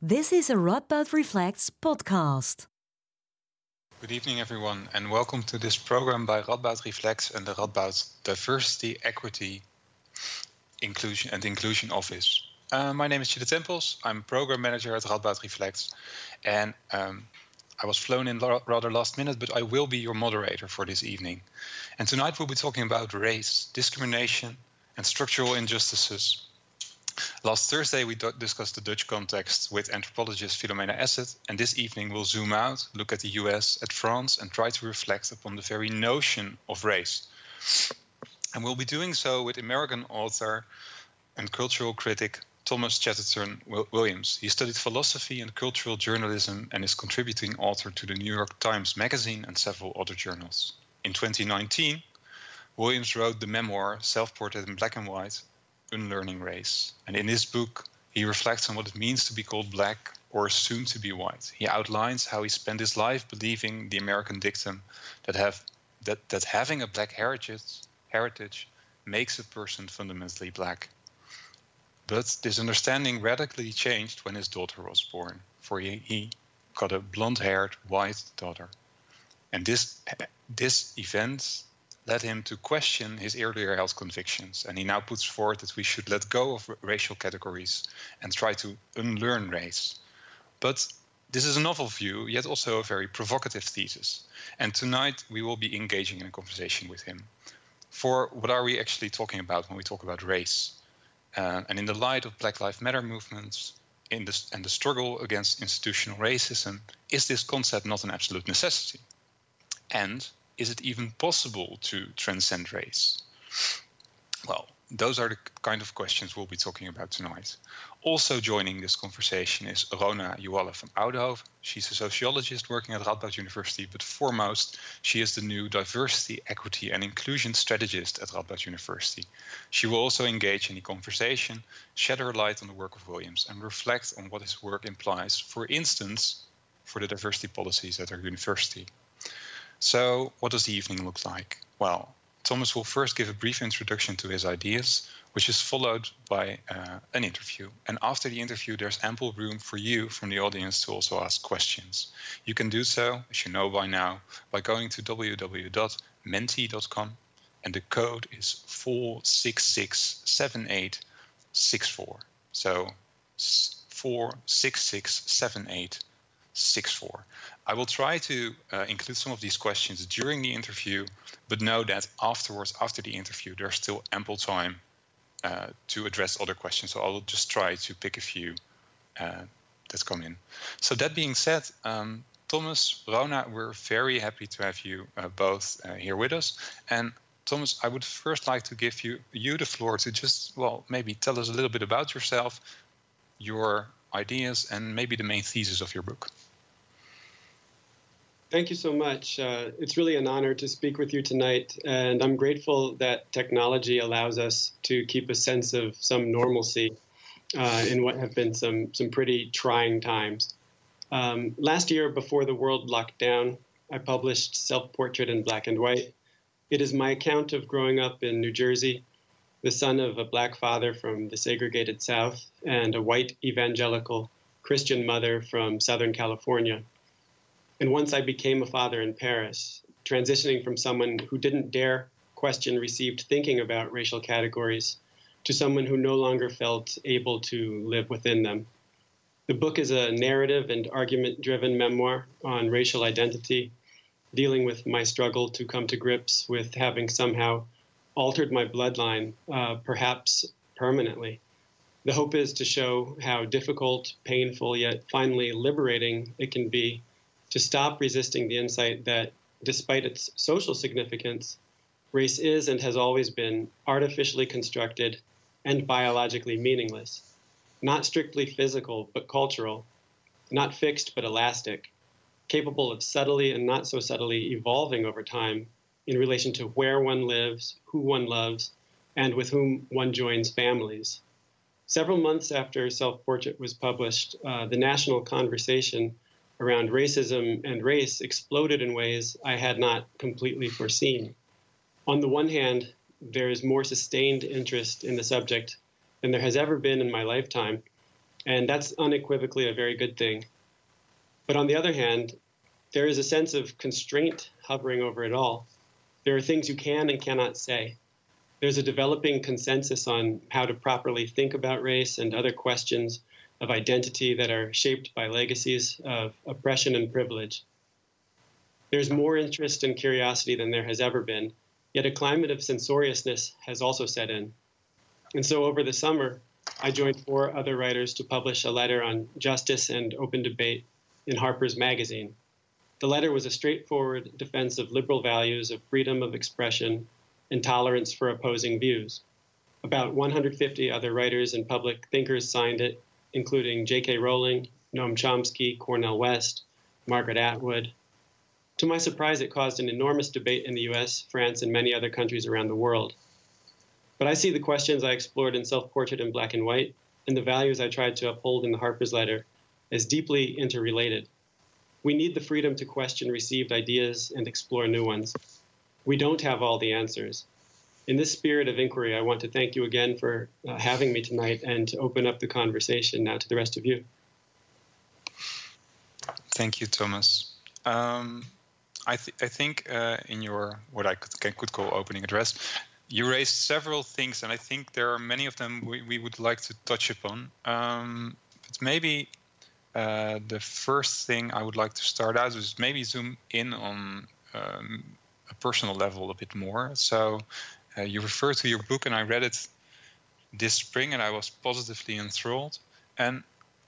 This is a Radboud Reflects podcast. Good evening, everyone, and welcome to this program by Radboud Reflects and the Radboud Diversity, Equity, Inclusion and Inclusion Office. Uh, my name is Chile Tempels. I'm program manager at Radboud Reflects, and um, I was flown in rather last minute, but I will be your moderator for this evening. And tonight we'll be talking about race, discrimination, and structural injustices. Last Thursday, we discussed the Dutch context with anthropologist Philomena Essed, and this evening we'll zoom out, look at the US, at France, and try to reflect upon the very notion of race. And we'll be doing so with American author and cultural critic Thomas Chatterton Williams. He studied philosophy and cultural journalism and is contributing author to the New York Times Magazine and several other journals. In 2019, Williams wrote the memoir Self Portrait in Black and White Unlearning Race. And in his book, he reflects on what it means to be called black or assumed to be white. He outlines how he spent his life believing the American dictum that have that, that having a black heritage heritage makes a person fundamentally black. But this understanding radically changed when his daughter was born, for he, he got a blonde haired white daughter. And this, this event led him to question his earlier health convictions. And he now puts forward that we should let go of racial categories and try to unlearn race. But this is a novel view, yet also a very provocative thesis. And tonight we will be engaging in a conversation with him. For what are we actually talking about when we talk about race? Uh, and in the light of Black Lives Matter movements in this, and the struggle against institutional racism, is this concept not an absolute necessity? And is it even possible to transcend race? Well, those are the kind of questions we'll be talking about tonight. Also joining this conversation is Rona Jualla from Oudhoven. She's a sociologist working at Radboud University, but foremost, she is the new diversity, equity, and inclusion strategist at Radboud University. She will also engage in the conversation, shed her light on the work of Williams, and reflect on what his work implies, for instance, for the diversity policies at our university. So, what does the evening look like? Well, Thomas will first give a brief introduction to his ideas, which is followed by uh, an interview. And after the interview, there's ample room for you from the audience to also ask questions. You can do so, as you know by now, by going to www.menti.com, and the code is 4667864. So 4667864. I will try to uh, include some of these questions during the interview, but know that afterwards, after the interview, there's still ample time uh, to address other questions. So I'll just try to pick a few uh, that come in. So that being said, um, Thomas, Rona, we're very happy to have you uh, both uh, here with us. And Thomas, I would first like to give you you the floor to just well maybe tell us a little bit about yourself, your ideas, and maybe the main thesis of your book. Thank you so much. Uh, it's really an honor to speak with you tonight, and I'm grateful that technology allows us to keep a sense of some normalcy uh, in what have been some some pretty trying times. Um, last year, before the world locked down, I published Self Portrait in Black and White. It is my account of growing up in New Jersey, the son of a black father from the segregated South and a white evangelical Christian mother from Southern California. And once I became a father in Paris, transitioning from someone who didn't dare question received thinking about racial categories to someone who no longer felt able to live within them. The book is a narrative and argument driven memoir on racial identity, dealing with my struggle to come to grips with having somehow altered my bloodline, uh, perhaps permanently. The hope is to show how difficult, painful, yet finally liberating it can be to stop resisting the insight that, despite its social significance, race is and has always been artificially constructed and biologically meaningless, not strictly physical but cultural, not fixed but elastic, capable of subtly and not so subtly evolving over time in relation to where one lives, who one loves, and with whom one joins families. Several months after Self Portrait was published, uh, the national conversation around racism and race exploded in ways I had not completely foreseen. On the one hand, there is more sustained interest in the subject than there has ever been in my lifetime, And that's unequivocally a very good thing. But on the other hand, there is a sense of constraint hovering over it all. There are things you can and cannot say. There's a developing consensus on how to properly think about race and other questions of identity that are shaped by legacies of oppression and privilege. There's more interest and curiosity than there has ever been, yet a climate of censoriousness has also set in. And so over the summer, I joined four other writers to publish a letter on justice and open debate in Harper's Magazine. The letter was a straightforward defense of liberal values of freedom of expression and tolerance for opposing views. About 150 other writers and public thinkers signed it, including J.K. Rowling, Noam Chomsky, Cornel West, Margaret Atwood, to my surprise, it caused an enormous debate in the US, France, and many other countries around the world. But I see the questions I explored in Self Portrait in Black and White and the values I tried to uphold in the Harper's letter as deeply interrelated. We need the freedom to question received ideas and explore new ones. We don't have all the answers. In this spirit of inquiry, I want to thank you again for uh, having me tonight and to open up the conversation now to the rest of you. Thank you, Thomas. Um, I, th- I think uh, in your what I could, could call opening address, you raised several things, and I think there are many of them we, we would like to touch upon. Um, but maybe uh, the first thing I would like to start out is maybe zoom in on um, a personal level a bit more. So uh, you refer to your book, and I read it this spring, and I was positively enthralled. And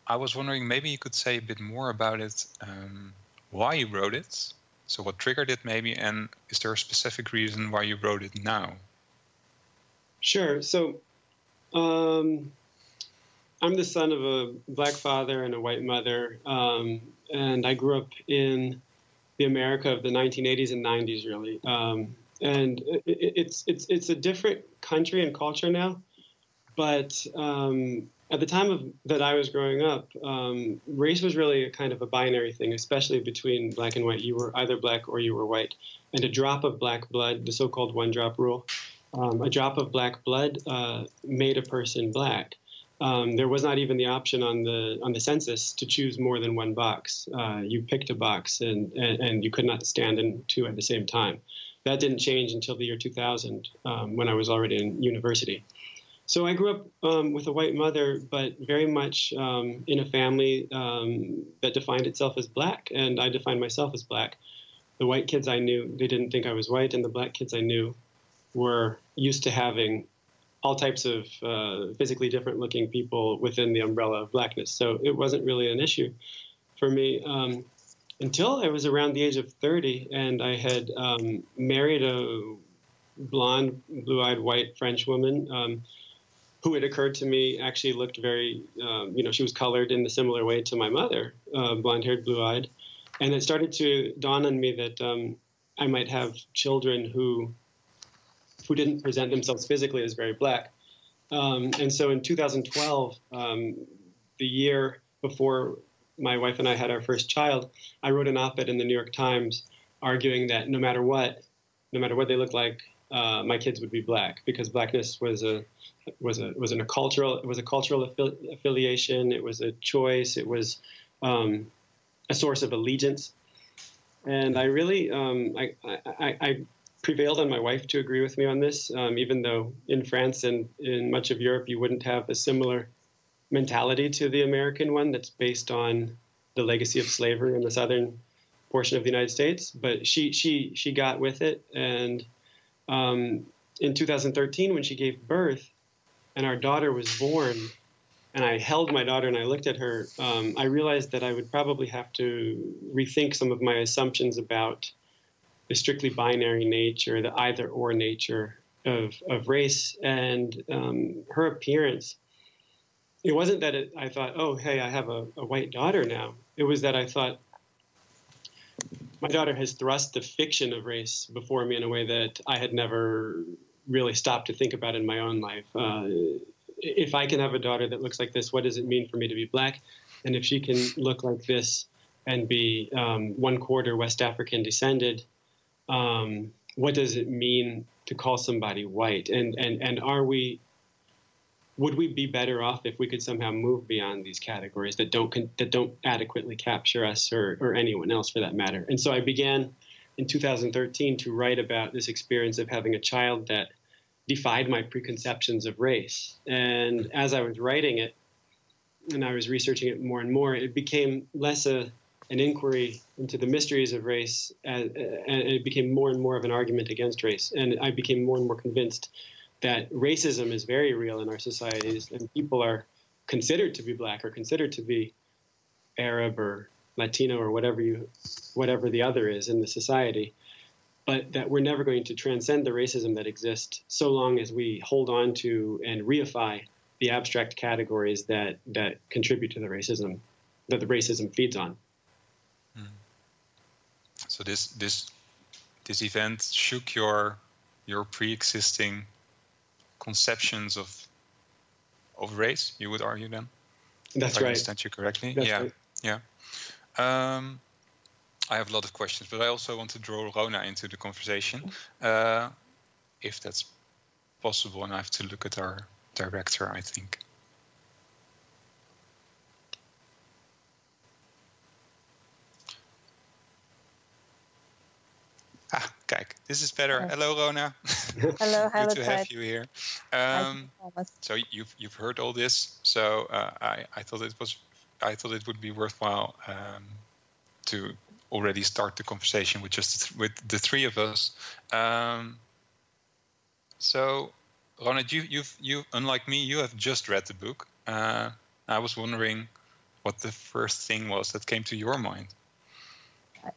I was wondering, maybe you could say a bit more about it, um, why you wrote it, so, what triggered it, maybe, and is there a specific reason why you wrote it now? Sure. So, um, I'm the son of a black father and a white mother, um, and I grew up in the America of the 1980s and 90s, really. Um, and it, it's it's it's a different country and culture now, but um, at the time of that I was growing up, um, race was really a kind of a binary thing, especially between black and white. You were either black or you were white, and a drop of black blood, the so-called one-drop rule, um, a drop of black blood uh, made a person black. Um, there was not even the option on the on the census to choose more than one box. Uh, you picked a box, and, and, and you could not stand in two at the same time. That didn't change until the year 2000, um, when I was already in university. So I grew up um, with a white mother, but very much um, in a family um, that defined itself as black, and I defined myself as black. The white kids I knew, they didn't think I was white, and the black kids I knew were used to having all types of uh, physically different looking people within the umbrella of blackness. So it wasn't really an issue for me um, until I was around the age of 30, and I had um, married a blonde, blue eyed white French woman um, who it occurred to me actually looked very, um, you know, she was colored in a similar way to my mother, uh, blonde haired, blue eyed. And it started to dawn on me that um, I might have children who, who didn't present themselves physically as very black. Um, and so in 2012, um, the year before my wife and I had our first child, I wrote an op ed in the New York Times arguing that no matter what, no matter what they looked like, uh, my kids would be black because blackness was a was a was a cultural it was a cultural affi- affiliation. It was a choice. It was um, a source of allegiance. And I really um, I, I, I, prevailed on my wife to agree with me on this, um, even though in France and in much of Europe you wouldn't have a similar mentality to the American one that's based on the legacy of slavery in the southern portion of the United States. But she she she got with it, and um, in 2013 when she gave birth, and our daughter was born, and I held my daughter and I looked at her, um, I realized that I would probably have to rethink some of my assumptions about the strictly binary nature, the either or nature of, of race and um, her appearance. It wasn't that it, I thought, oh, hey, I have a, a white daughter now. It was that I thought, my daughter has thrust the fiction of race before me in a way that I had never really stopped to think about in my own life. Uh, if I can have a daughter that looks like this, what does it mean for me to be black? And if she can look like this and be um, one quarter West African descended, um, what does it mean to call somebody white? And and and are we would we be better off if we could somehow move beyond these categories that don't that don't adequately capture us or, or anyone else for that matter? And so I began in 2013 to write about this experience of having a child that defied my preconceptions of race. And as I was writing it, and I was researching it more and more, it became less a an inquiry into the mysteries of race, uh, uh, and it became more and more of an argument against race. And I became more and more convinced that racism is very real in our societies, and people are considered to be black or considered to be Arab or Latino or whatever you, whatever the other is in the society, but that we're never going to transcend the racism that exists so long as we hold on to and reify the abstract categories that that contribute to the racism that the racism feeds on. Mm. So this this this event shook your your pre-existing conceptions of of race. You would argue then. That's if right. I understand you correctly. That's yeah, right. yeah. Um, I have a lot of questions, but I also want to draw Rona into the conversation, uh, if that's possible. And I have to look at our director, I think. Kijk, this is better. Hello, Rona. hello, hello. Good to have you here. Um, so you've you've heard all this. So uh, I I thought it was I thought it would be worthwhile um, to already start the conversation with just with the three of us. Um, so, Rona, you you've you unlike me, you have just read the book. Uh, I was wondering what the first thing was that came to your mind.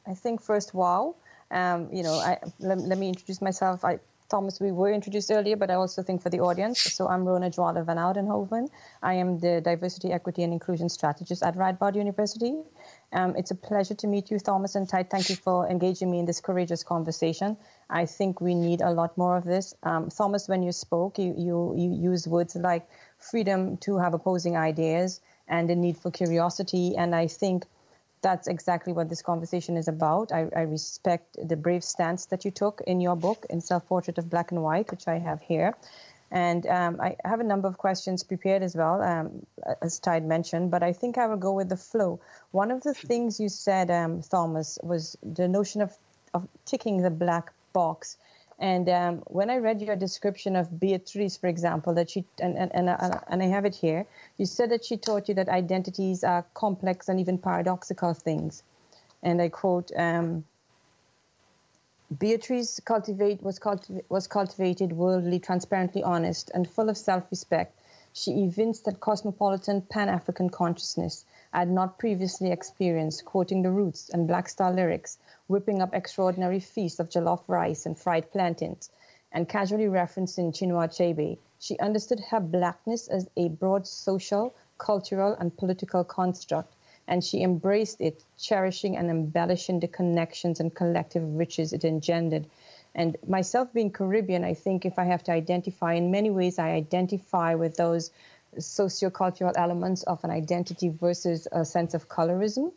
I think first, wow. Um, you know, I, let, let, me introduce myself. I, Thomas, we were introduced earlier, but I also think for the audience. So I'm Rona Jualla van Oudenhoven. I am the Diversity, Equity, and Inclusion Strategist at Radboud University. Um, it's a pleasure to meet you, Thomas and Ty. Thank you for engaging me in this courageous conversation. I think we need a lot more of this. Um, Thomas, when you spoke, you, you, you used words like freedom to have opposing ideas and the need for curiosity. And I think that's exactly what this conversation is about. I, I, respect the brave stance that you took in your book, in Self Portrait of Black and White, which I have here. And um, I have a number of questions prepared as well, um, as Tide mentioned, but I think I will go with the flow. One of the things you said, um, Thomas, was the notion of, of ticking the black box. And um, when I read your description of Beatrice, for example, that she and, and, and, uh, and I have it here, you said that she taught you that identities are complex and even paradoxical things. And I quote, um, Beatrice cultivate, was, cultiv- was cultivated, worldly, transparently honest, and full of self respect. She evinced that cosmopolitan Pan African consciousness I had not previously experienced, quoting the Roots and Black Star lyrics, whipping up extraordinary feasts of jollof rice and fried plantains, and casually referencing Chinua Achebe, she understood her blackness as a broad social, cultural, and political construct, and she embraced it, cherishing and embellishing the connections and collective riches it engendered. And myself being Caribbean, I think if I have to identify, in many ways, I identify with those sociocultural elements of an identity versus a sense of colorism.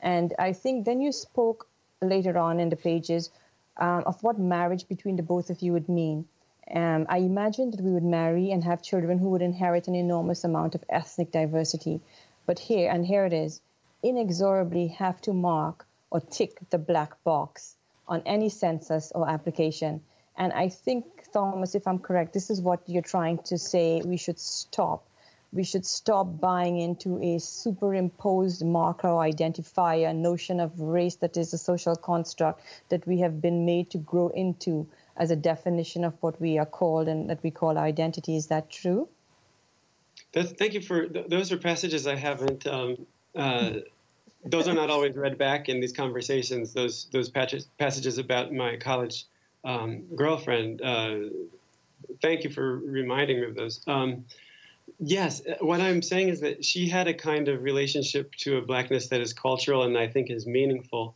And I think then you spoke later on in the pages um, of what marriage between the both of you would mean. Um, I imagined that we would marry and have children who would inherit an enormous amount of ethnic diversity. But here, and here it is, inexorably have to mark or tick the black box on any census or application. And I think, Thomas, if I'm correct, this is what you're trying to say we should stop we should stop buying into a superimposed marker identifier notion of race that is a social construct that we have been made to grow into as a definition of what we are called and that we call our identity. Is that true? Thank you for th- those are passages I haven't. Um, uh, those are not always read back in these conversations. Those those patches, passages about my college um, girlfriend. Uh, thank you for reminding me of those. Um, Yes, what I'm saying is that she had a kind of relationship to a blackness that is cultural and I think is meaningful.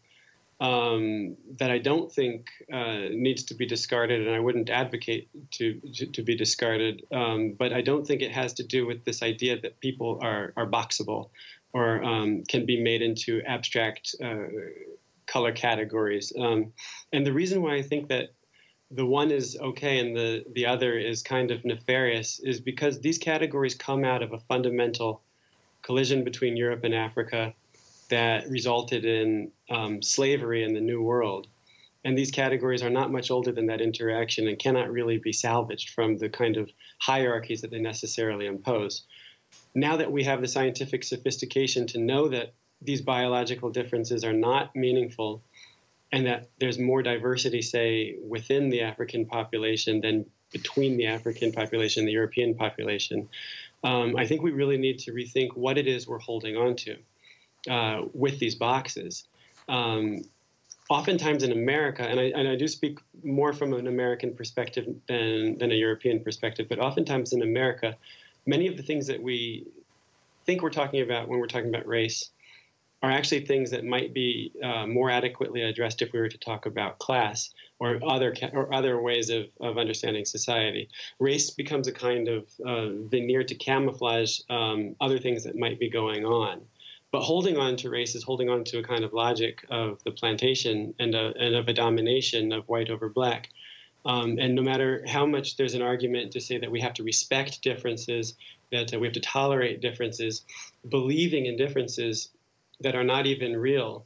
Um, that I don't think uh, needs to be discarded, and I wouldn't advocate to to, to be discarded. Um, but I don't think it has to do with this idea that people are are boxable or um, can be made into abstract uh, color categories. Um, and the reason why I think that the one is okay and the, the other is kind of nefarious is because these categories come out of a fundamental collision between Europe and Africa that resulted in um, slavery in the New World. And these categories are not much older than that interaction and cannot really be salvaged from the kind of hierarchies that they necessarily impose. Now that we have the scientific sophistication to know that these biological differences are not meaningful and that there's more diversity, say, within the African population than between the African population and the European population, um, I think we really need to rethink what it is we're holding on to uh, with these boxes. Um, oftentimes in America, and I, and I, do speak more from an American perspective than, than a European perspective, but oftentimes in America, many of the things that we think we're talking about when we're talking about race are actually things that might be uh, more adequately addressed if we were to talk about class or other or other ways of, of understanding society. Race becomes a kind of uh, veneer to camouflage um, other things that might be going on. But holding on to race is holding on to a kind of logic of the plantation and, a, and of a domination of white over black. Um, and no matter how much there's an argument to say that we have to respect differences, that uh, we have to tolerate differences, believing in differences that are not even real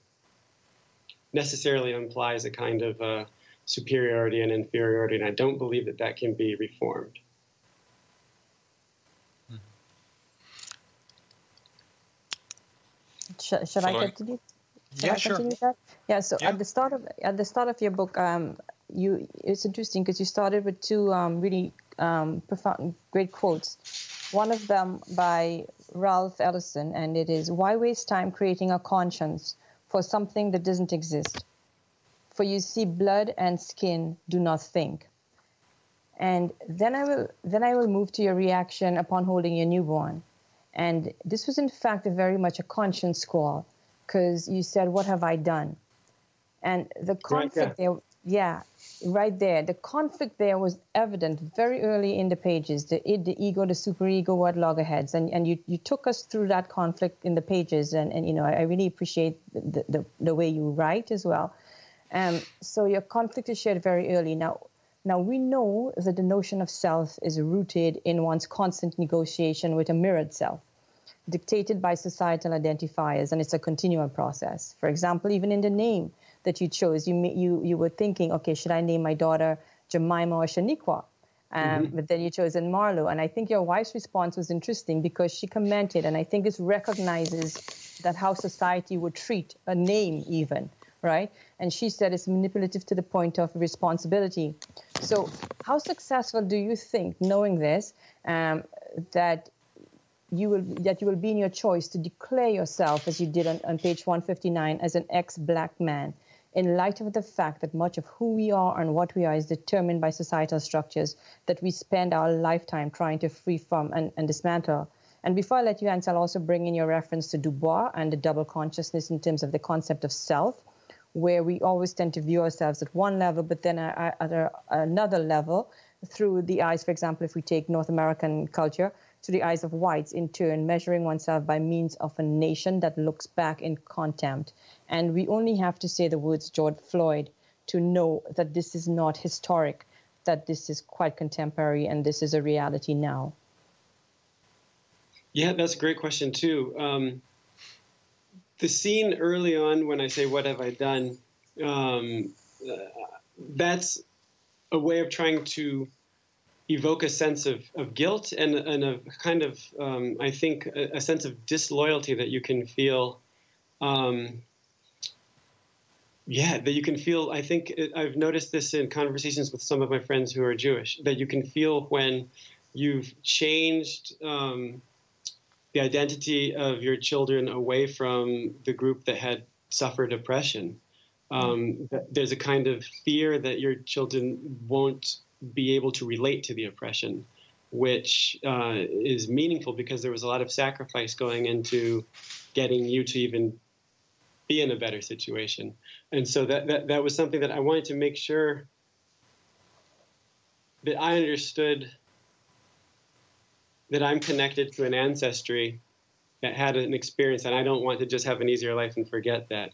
necessarily implies a kind of uh, superiority and inferiority, and I don't believe that that can be reformed. Should, should I continue? Should yeah, I continue sure. That? Yeah. So yeah. at the start of at the start of your book, um, you it's interesting because you started with two um, really um, profound, great quotes. One of them by Ralph Ellison, and it is Why waste time creating a conscience for something that doesn't exist? For you see, blood and skin do not think. And then I will then I will move to your reaction upon holding your newborn. And this was in fact a very much a conscience call, because you said, "What have I done?" And the conflict right, yeah. there, yeah, right there. The conflict there was evident very early in the pages the id, the ego, the superego, what loggerheads. And, and you, you took us through that conflict in the pages. And, and you know, I, I really appreciate the, the, the, way you write as well. Um, so your conflict is shared very early. Now, now we know that the notion of self is rooted in one's constant negotiation with a mirrored self dictated by societal identifiers, and it's a continual process. For example, even in the name, that you chose. You you you were thinking, okay, should I name my daughter Jemima or Shaniqua? Um, mm-hmm. But then you chose in Marlow, and I think your wife's response was interesting because she commented, and I think this recognizes that how society would treat a name, even right? And she said it's manipulative to the point of responsibility. So, how successful do you think, knowing this, um, that you will that you will be in your choice to declare yourself, as you did on, on page 159, as an ex-black man? In light of the fact that much of who we are and what we are is determined by societal structures that we spend our lifetime trying to free from and, and dismantle. And before I let you answer, I'll also bring in your reference to Du Bois and the double consciousness in terms of the concept of self, where we always tend to view ourselves at one level, but then at another level through the eyes, for example, if we take North American culture, to the eyes of whites, in turn, measuring oneself by means of a nation that looks back in contempt. And we only have to say the words George Floyd to know that this is not historic, that this is quite contemporary, and this is a reality now. Yeah, that's a great question, too. Um, the scene early on when I say, What have I done? Um, uh, that's a way of trying to evoke a sense of, of guilt and, and a kind of, um, I think, a, a, sense of disloyalty that you can feel. Um, yeah, that you can feel. I think it, I've noticed this in conversations with some of my friends who are Jewish, that you can feel when you've changed um, the identity of your children away from the group that had suffered oppression. Um, there's a kind of fear that your children won't be able to relate to the oppression, which uh, is meaningful because there was a lot of sacrifice going into getting you to even be in a better situation. And so that, that, that was something that I wanted to make sure that I understood that I'm connected to an ancestry that had an experience, and I don't want to just have an easier life and forget that.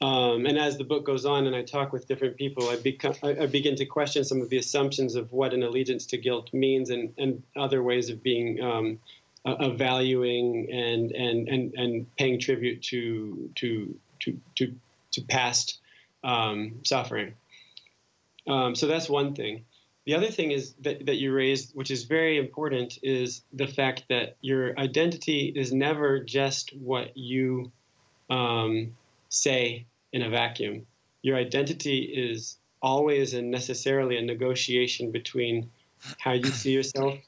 Um, and as the book goes on and I talk with different people, I, become, I, I, begin to question some of the assumptions of what an allegiance to guilt means and, and other ways of being um, of valuing and, and, and, and paying tribute to, to, to, to, to past um, suffering. Um, so that's one thing. The other thing is that, that you raised, which is very important, is the fact that your identity is never just what you um, say in a vacuum. Your identity is always and necessarily a negotiation between how you see yourself,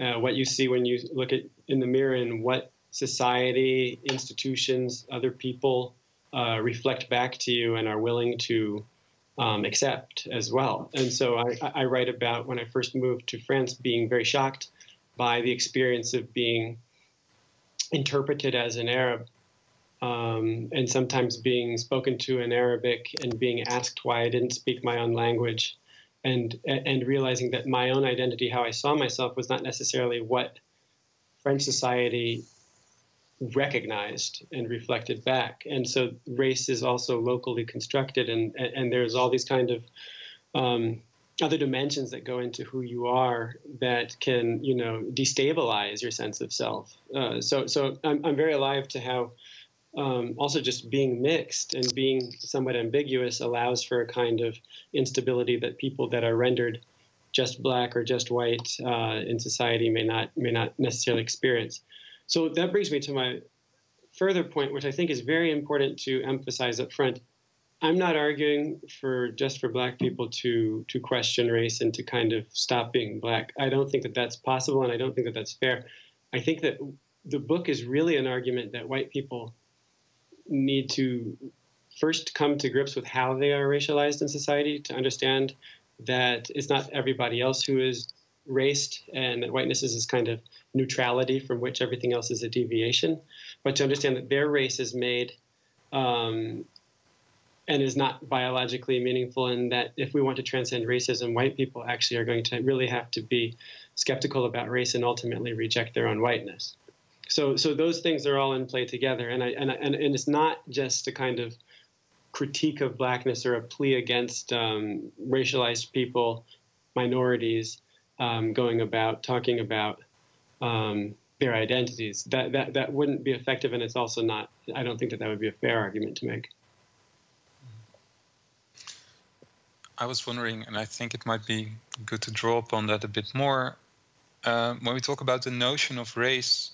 uh, what you see when you look at in the mirror, and what society, institutions, other people uh, reflect back to you and are willing to um, accept as well. And so I, I, write about when I first moved to France being very shocked by the experience of being interpreted as an Arab. Um, and sometimes being spoken to in Arabic and being asked why I didn't speak my own language, and and realizing that my own identity, how I saw myself, was not necessarily what French society recognized and reflected back. And so race is also locally constructed, and and there's all these kind of um, other dimensions that go into who you are that can you know destabilize your sense of self. Uh, so so I'm I'm very alive to how. Um, also, just being mixed and being somewhat ambiguous allows for a kind of instability that people that are rendered just black or just white uh, in society may not may not necessarily experience. So that brings me to my further point, which I think is very important to emphasize up front. I'm not arguing for just for black people to to question race and to kind of stop being black. I don't think that that's possible, and I don't think that that's fair. I think that the book is really an argument that white people need to first come to grips with how they are racialized in society to understand that it's not everybody else who is raced and that whiteness is this kind of neutrality from which everything else is a deviation, but to understand that their race is made um, and is not biologically meaningful, and that if we want to transcend racism, white people actually are going to really have to be skeptical about race and ultimately reject their own whiteness. So, so those things are all in play together, and I, and, and, and it's not just a kind of critique of blackness or a plea against um, racialized people, minorities, um, going about talking about um, their identities. That, that, that wouldn't be effective, and it's also not, I don't think that that would be a fair argument to make. I was wondering, and I think it might be good to draw upon that a bit more. Uh, when we talk about the notion of race,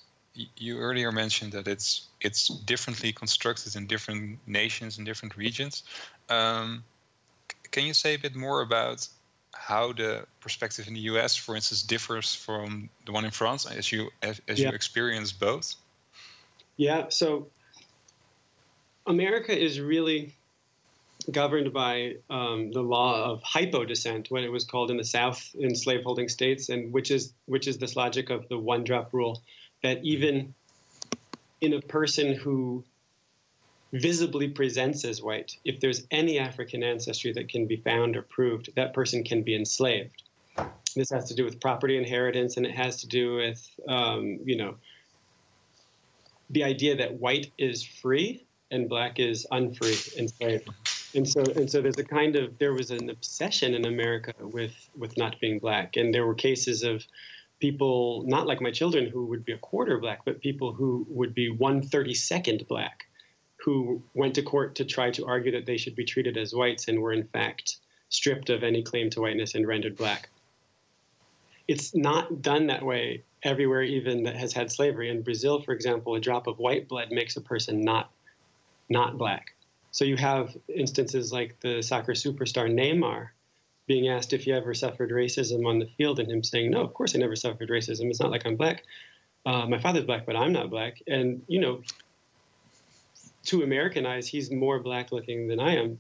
you earlier mentioned that it's it's differently constructed in different nations and different regions. Um, can you say a bit more about how the perspective in the US, for instance, differs from the one in France as you as, as yeah. you experience both? Yeah, so America is really governed by um, the law of hypodescent, what it was called in the South in slaveholding states, and which is which is this logic of the one drop rule that even in a person who visibly presents as white, if there's any African ancestry that can be found or proved, that person can be enslaved. This has to do with property inheritance, and it has to do with, um, you know, the idea that white is free and black is unfree, enslaved. And so, and so, there's a kind of there was an obsession in America with with not being black, and there were cases of people not like my children who would be a quarter black, but people who would be one thirty second black who went to court to try to argue that they should be treated as whites and were in fact stripped of any claim to whiteness and rendered black. It's not done that way everywhere, even that has had slavery. In Brazil, for example, a drop of white blood makes a person not not black. So you have instances like the soccer superstar Neymar being asked if he ever suffered racism on the field, and him saying, "No, of course I never suffered racism. It's not like I'm black. Uh, my father's black, but I'm not black." And you know, to American eyes, he's more black looking than I am.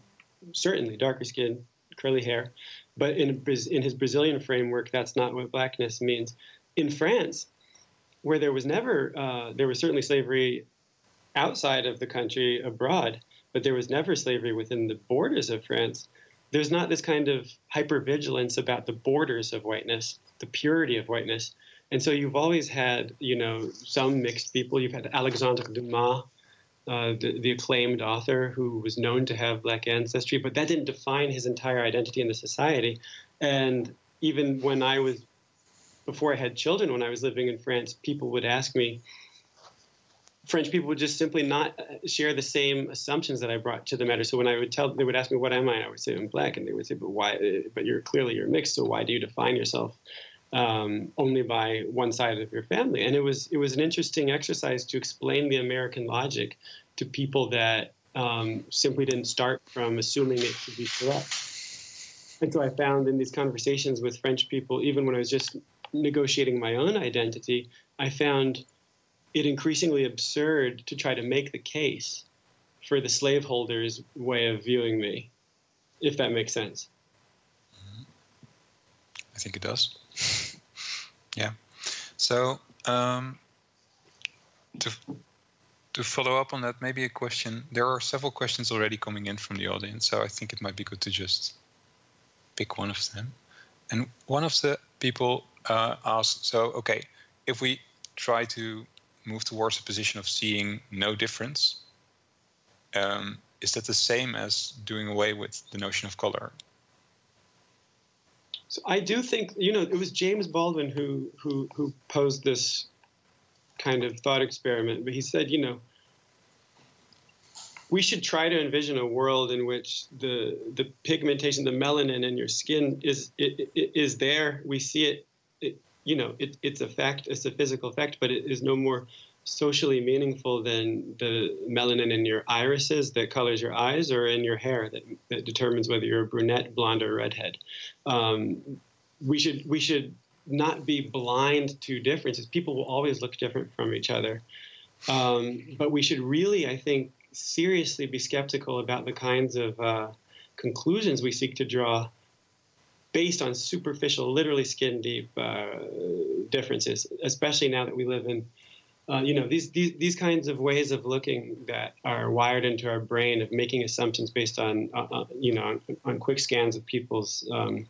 Certainly, darker skin, curly hair. But in, in his Brazilian framework, that's not what blackness means. In France, where there was never, uh, there was certainly slavery outside of the country abroad, but there was never slavery within the borders of France. There's not this kind of hypervigilance about the borders of whiteness, the purity of whiteness. And so you've always had, you know, some mixed people. You've had Alexandre Dumas, uh, the, the, acclaimed author who was known to have black ancestry, but that didn't define his entire identity in the society. And even when I was, before I had children, when I was living in France, people would ask me, French people would just simply not uh, share the same assumptions that I brought to the matter. So when I would tell, they would ask me, "What am I?" I would say, "I'm black," and they would say, "But why? Uh, but you're clearly you're mixed. So why do you define yourself um, only by one side of your family?" And it was it was an interesting exercise to explain the American logic to people that um, simply didn't start from assuming it to be correct. And so I found in these conversations with French people, even when I was just negotiating my own identity, I found it increasingly absurd to try to make the case for the slaveholders' way of viewing me, if that makes sense. I think it does. yeah. So um, to to follow up on that, maybe a question. There are several questions already coming in from the audience, so I think it might be good to just pick one of them. And one of the people uh, asked, so okay, if we try to move towards a position of seeing no difference, um, is that the same as doing away with the notion of color? So I do think you know it was James Baldwin who who who posed this kind of thought experiment, but he said you know we should try to envision a world in which the the pigmentation, the melanin in your skin is is there. We see it, it you know, it, it's a fact, it's a physical fact, but it is no more socially meaningful than the melanin in your irises that colors your eyes or in your hair that, that determines whether you're a brunette, blonde, or redhead. Um, we should we should not be blind to differences. People will always look different from each other, um, but we should really, I think, seriously be skeptical about the kinds of uh, conclusions we seek to draw based on superficial, literally skin deep uh, differences, especially now that we live in. Uh, you know these, these these kinds of ways of looking that are wired into our brain of making assumptions based on uh, uh you know on, on, quick scans of people's um,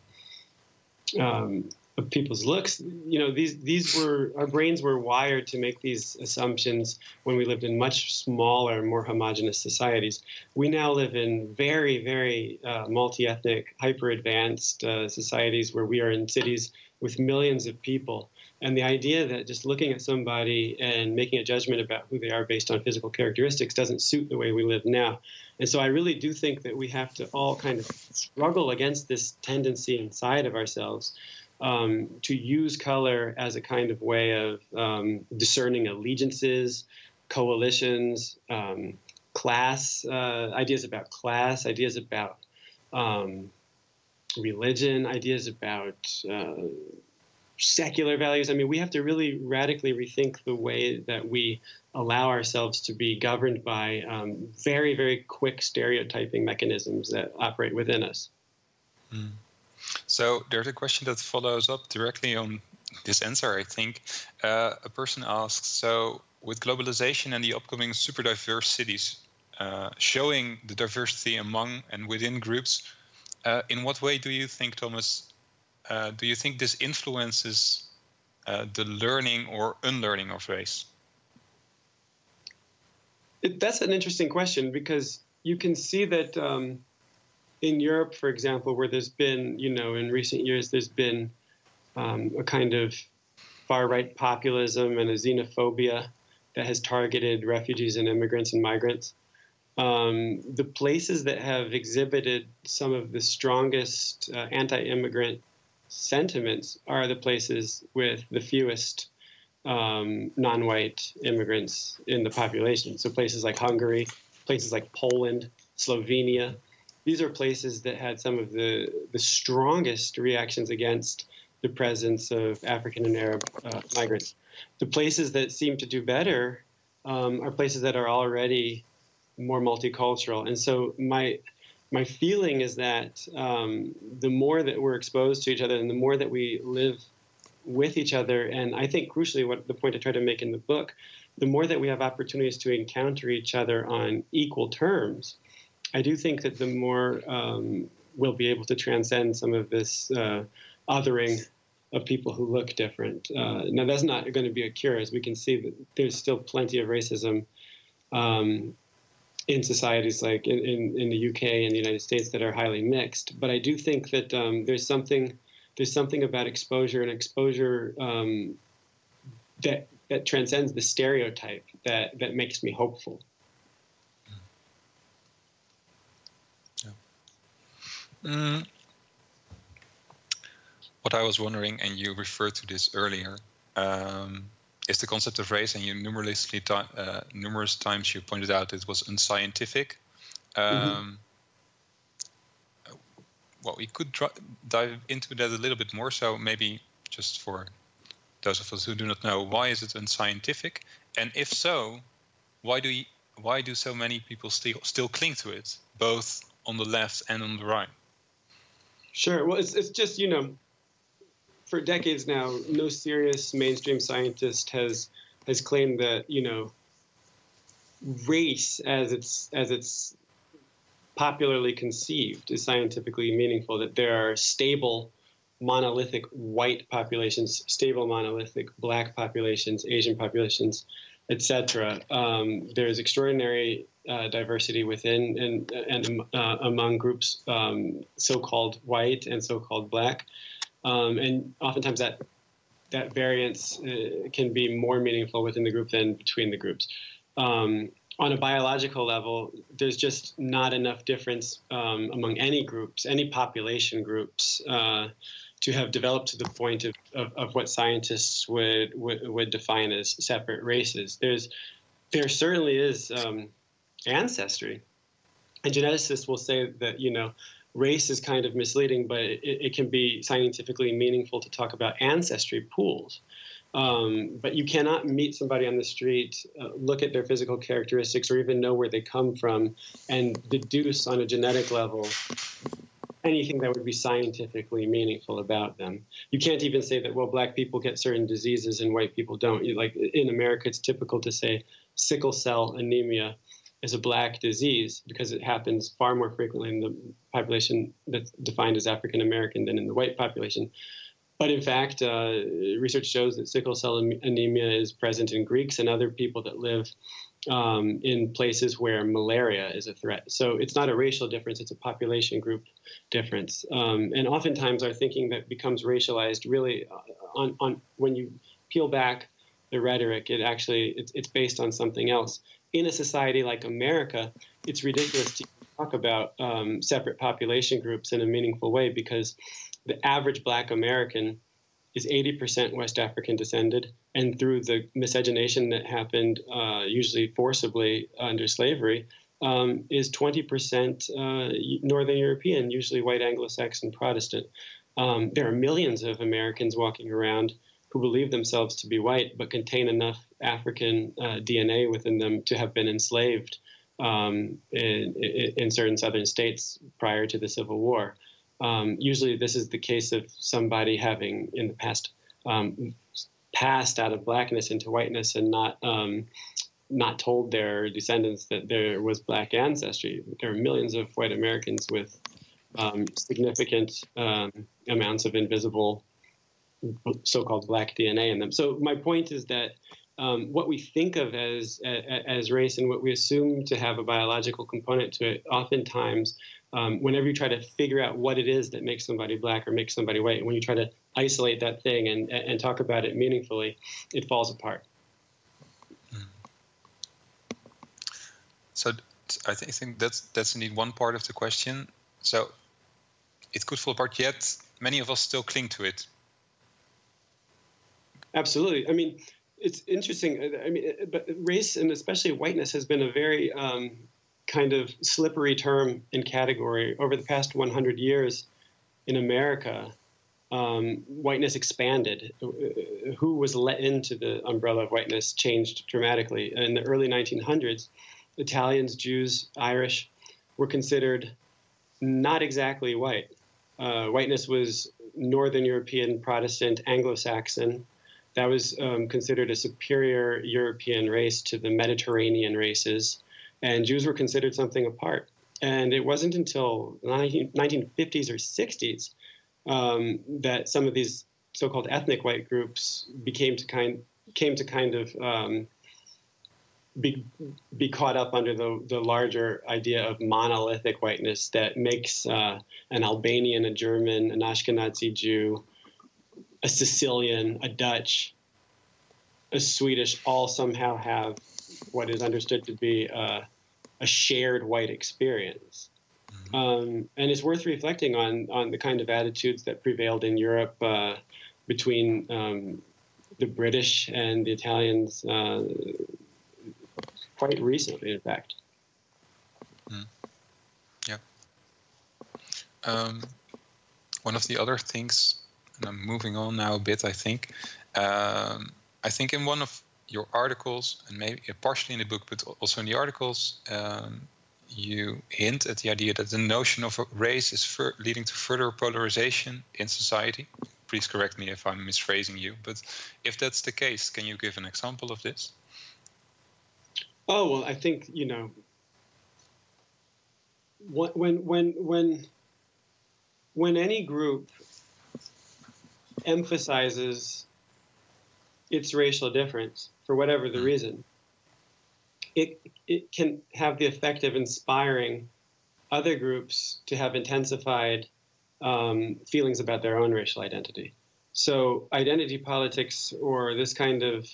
um, of people's looks. You know, these these were our brains were wired to make these assumptions when we lived in much smaller, more homogenous societies. We now live in very, very uh, multi-ethnic, hyper-advanced uh, societies where we are in cities with millions of people. And the idea that just looking at somebody and making a judgment about who they are based on physical characteristics doesn't suit the way we live now. And so I really do think that we have to all kind of struggle against this tendency inside of ourselves um, to use color as a kind of way of um, discerning allegiances, coalitions, um, class, uh, ideas about class, ideas about um, religion, ideas about uh, secular values. I mean, we have to really radically rethink the way that we allow ourselves to be governed by um, very, very quick stereotyping mechanisms that operate within us. Mm. So there's a question that follows up directly on this answer, I think. Uh, a person asks So, with globalization and the upcoming super diverse cities uh, showing the diversity among and within groups, uh, in what way do you think, Thomas, uh, do you think this influences uh, the learning or unlearning of race? It, that's an interesting question because you can see that. Um, in Europe, for example, where there's been, you know, in recent years, there's been um, a kind of far right populism and a xenophobia that has targeted refugees and immigrants and migrants. Um, the places that have exhibited some of the strongest uh, anti immigrant sentiments are the places with the fewest um, non white immigrants in the population. So places like Hungary, places like Poland, Slovenia, these are places that had some of the, the strongest reactions against the presence of African and Arab uh, migrants. The places that seem to do better um, are places that are already more multicultural. And so my my feeling is that um, the more that we're exposed to each other and the more that we live with each other, and I think crucially, what the point I try to make in the book, the more that we have opportunities to encounter each other on equal terms, I do think that the more um, we'll be able to transcend some of this uh, othering of people who look different. Uh, now, that's not going to be a cure, as we can see that there's still plenty of racism um, in societies like in, in, in, the UK and the United States that are highly mixed. But I do think that um, there's something there's something about exposure and exposure um, that that transcends the stereotype that that makes me hopeful. Yeah. Mm. What I was wondering, and you referred to this earlier, um, is the concept of race, and you numerously uh, numerous times you pointed out it was unscientific. Mm-hmm. Um, mm-hmm. Well, we could dive into that a little bit more. So maybe just for those of us who do not know, why is it unscientific? And if so, why do you, why do so many people still still cling to it, both on the left and on the right? Sure. Well, it's it's just you know for decades now, no serious mainstream scientist has has claimed that you know race as it's as it's popularly conceived is scientifically meaningful. That there are stable monolithic white populations, stable monolithic black populations, Asian populations, etc. Um, there's extraordinary uh, diversity within and and uh, among groups um, so-called white and so-called black. Um, and oftentimes that that variance uh, can be more meaningful within the group than between the groups. Um, on a biological level, there's just not enough difference um, among any groups, any population groups, uh, to have developed to the point of, of, of what scientists would, would, would define as separate races. There's there certainly is um, ancestry, and geneticists will say that you know race is kind of misleading, but it, it can be scientifically meaningful to talk about ancestry pools. Um, but you cannot meet somebody on the street, uh, look at their physical characteristics, or even know where they come from, and deduce on a genetic level anything that would be scientifically meaningful about them. You can't even say that well, black people get certain diseases and white people don't. Like in America, it's typical to say sickle cell anemia is a black disease because it happens far more frequently in the population that's defined as African American than in the white population. But in fact, uh, research shows that sickle cell anemia is present in Greeks and other people that live um, in places where malaria is a threat. So it's not a racial difference, it's a population group difference. Um, and oftentimes our thinking that becomes racialized really uh, on, on when you peel back the rhetoric, it actually it's, it's based on something else in a society like America, it's ridiculous to talk about um, separate population groups in a meaningful way because the average black American is 80% West African descended, and through the miscegenation that happened, uh, usually forcibly under slavery, um, is 20% uh, Northern European, usually white Anglo Saxon Protestant. Um, there are millions of Americans walking around who believe themselves to be white but contain enough African uh, DNA within them to have been enslaved um, in, in, certain southern states prior to the Civil War. Um, usually, this is the case of somebody having in the past um, passed out of blackness into whiteness and not um, not told their descendants that there was black ancestry. There are millions of white Americans with um, significant um, amounts of invisible so-called black DNA in them. So my point is that um, what we think of as as race and what we assume to have a biological component to it, oftentimes, um, whenever you try to figure out what it is that makes somebody black or makes somebody white, when you try to isolate that thing and and talk about it meaningfully, it falls apart. So I think that's that's indeed one part of the question. So it could fall apart, yet many of us still cling to it Absolutely. I mean, it's interesting. I mean, but race and especially whiteness has been a very um, kind of slippery term and category over the past 100 years in America. Um, whiteness expanded. Who was let into the umbrella of whiteness changed dramatically. In the early 1900s, Italians, Jews, Irish were considered not exactly white. Uh, whiteness was Northern European, Protestant, Anglo Saxon, that was um, considered a superior European race to the Mediterranean races, and Jews were considered something apart. And it wasn't until the 19, 1950s or 60s um, that some of these so-called ethnic white groups became to kind came to kind of um, be be caught up under the the larger idea of monolithic whiteness that makes uh, an Albanian, a German, an Ashkenazi Jew, a Sicilian, a Dutch, a Swedish, all somehow have what is understood to be uh, a shared white experience. Mm-hmm. Um, and it's worth reflecting on on the kind of attitudes that prevailed in Europe uh, between um, the British and the Italians uh, quite recently, in fact. Mm. Yeah. Um, one of the other things, and I'm moving on now a bit, I think. Um, I think in one of your articles, and maybe partially in the book, but also in the articles, um, you hint at the idea that the notion of race is leading to further polarization in society. Please correct me if I'm misphrasing you, but if that's the case, can you give an example of this? Oh well, I think you know when when when when any group emphasizes its racial difference for whatever the mm. reason, it it can have the effect of inspiring other groups to have intensified um, feelings about their own racial identity. So identity politics or this kind of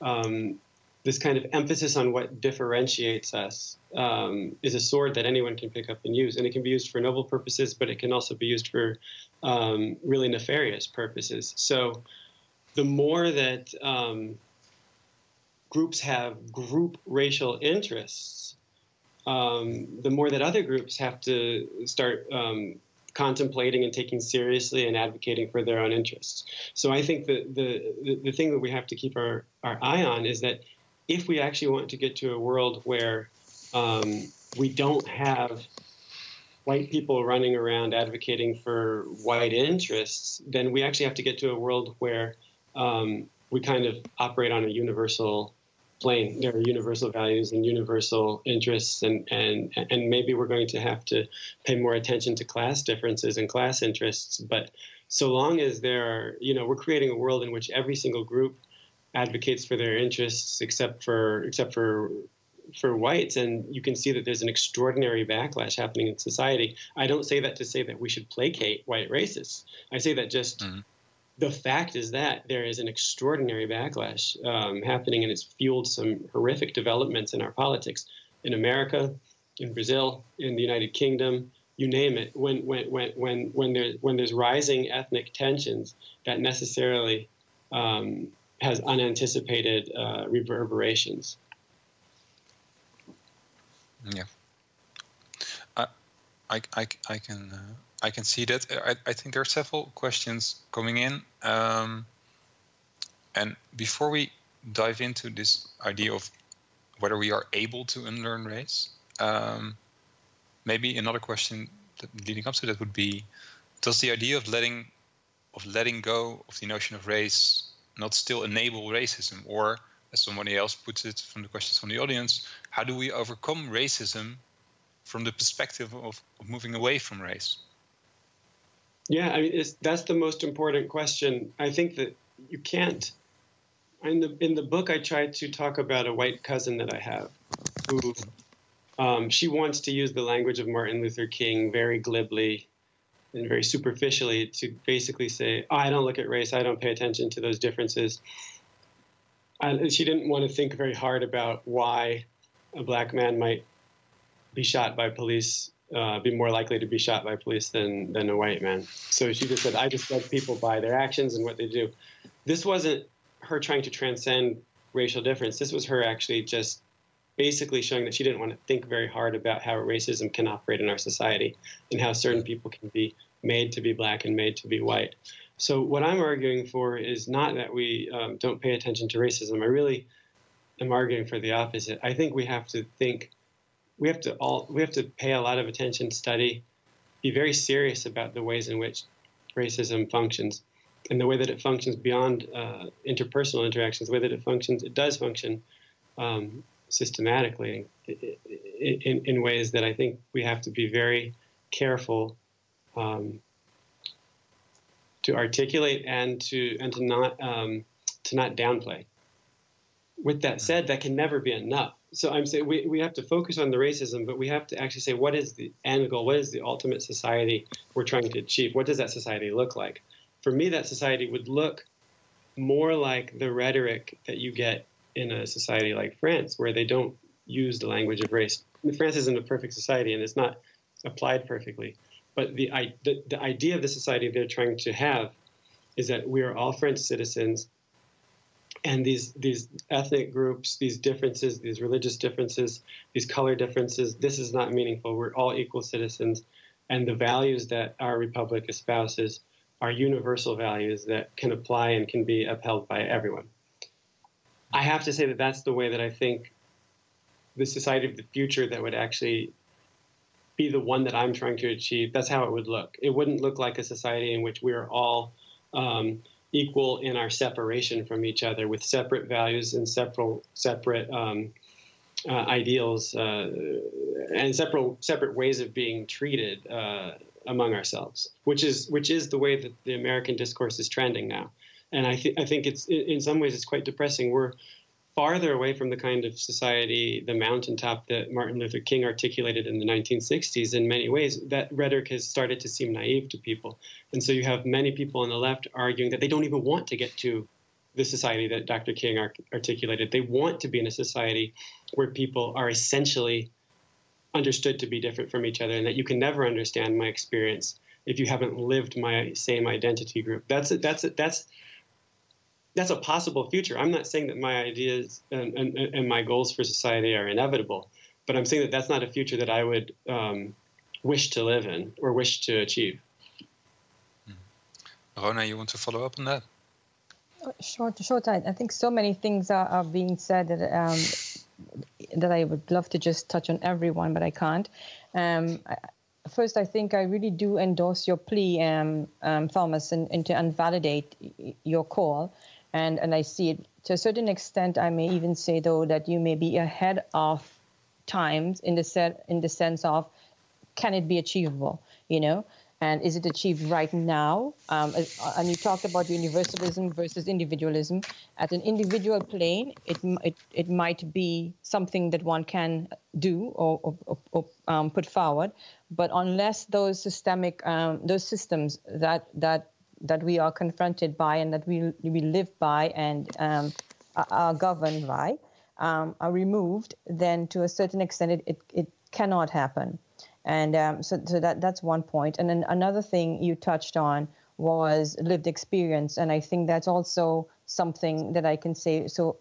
um, this kind of emphasis on what differentiates us um, is a sword that anyone can pick up and use, and it can be used for noble purposes, but it can also be used for um, really nefarious purposes. So, the more that um, groups have group racial interests, um, the more that other groups have to start um, contemplating and taking seriously and advocating for their own interests. So I think the, the, the thing that we have to keep our, our eye on is that if we actually want to get to a world where um, we don't have white people running around advocating for white interests, then we actually have to get to a world where um, we kind of operate on a universal plane. There are universal values and universal interests, and, and, and maybe we're going to have to pay more attention to class differences and class interests. But so long as there are, you know, we're creating a world in which every single group advocates for their interests except for except for for whites and you can see that there's an extraordinary backlash happening in society. I don't say that to say that we should placate white racists. I say that just mm-hmm. the fact is that there is an extraordinary backlash um, happening and it's fueled some horrific developments in our politics. In america in brazil in the united kingdom you name it. When when when when when there's when there's rising ethnic tensions that necessarily um, has unanticipated uh, reverberations. Yeah, I, I, I, can uh, I can see that. I, I think there are several questions coming in, um, and before we dive into this idea of whether we are able to unlearn race, um, maybe another question leading up to that would be: Does the idea of letting of letting go of the notion of race not still enable racism? Or, as somebody else puts it from the questions from the audience, how do we overcome racism from the perspective of, of moving away from race? Yeah, I mean, that's the most important question. I think that you can't. In the in the book, I tried to talk about a white cousin that I have, who um, she wants to use the language of Martin Luther King very glibly and very superficially to basically say, oh, I don't look at race, I don't pay attention to those differences. And she didn't want to think very hard about why a black man might be shot by police, uh, be more likely to be shot by police than, than a white man. So she just said, I just judge people by their actions and what they do. This wasn't her trying to transcend racial difference. This was her actually just basically showing that she didn't want to think very hard about how racism can operate in our society and how certain people can be made to be black and made to be white. So what I'm arguing for is not that we um, don't pay attention to racism. I really am arguing for the opposite. I think we have to think, we have to all, we have to pay a lot of attention, study, be very serious about the ways in which racism functions and the way that it functions beyond uh, interpersonal interactions, the way that it functions, it does function um, systematically in, in, in, ways that I think we have to be very careful um, to articulate and to and to not um, to not downplay. with that said, that can never be enough. So I'm saying we, we have to focus on the racism, but we have to actually say what is the end goal? What is the ultimate society we're trying to achieve? What does that society look like? For me, that society would look more like the rhetoric that you get in a society like France, where they don't use the language of race. France isn't a perfect society and it's not applied perfectly. But the, the, the idea of the society they're trying to have is that we are all French citizens and these these ethnic groups, these differences, these religious differences, these color differences, this is not meaningful. We're all equal citizens, and the values that our republic espouses are universal values that can apply and can be upheld by everyone. I have to say that that's the way that I think the society of the future that would actually be the one that I'm trying to achieve. That's how it would look. It wouldn't look like a society in which we are all um, equal in our separation from each other with separate values and several separate um, uh, ideals uh, and separate separate ways of being treated uh, among ourselves, which is which is the way that the American discourse is trending now. And I, th- I think it's in some ways it's quite depressing. We're farther away from the kind of society, the mountaintop that Martin Luther King articulated in the 1960s in many ways, that rhetoric has started to seem naive to people. And so you have many people on the left arguing that they don't even want to get to the society that Dr. King articulated. They want to be in a society where people are essentially understood to be different from each other and that you can never understand my experience if you haven't lived my same identity group. That's that's that's that's a possible future. I'm not saying that my ideas and, and, and, my goals for society are inevitable, but I'm saying that that's not a future that I would um, wish to live in or wish to achieve. Hmm. Rona, you want to follow up on that? Short, short. I, I think so many things are, are being said that um, that I would love to just touch on everyone, but I can't. Um, I, first, I think I really do endorse your plea, um, um, Thomas, and, and to invalidate your call and and I see it to a certain extent. I may even say though that you may be ahead of times in the set in the sense of can it be achievable? You know, and is it achieved right now? Um, and you talked about universalism versus individualism. At an individual plane, it it, it might be something that one can do or, or, or um, put forward, but unless those systemic um, those systems that that that we are confronted by and that we, we live by and um, are governed by um, are removed, then to a certain extent it, it, it cannot happen. And um, so, so that, that's one point. And then another thing you touched on was lived experience. And I think that's also something that I can say. So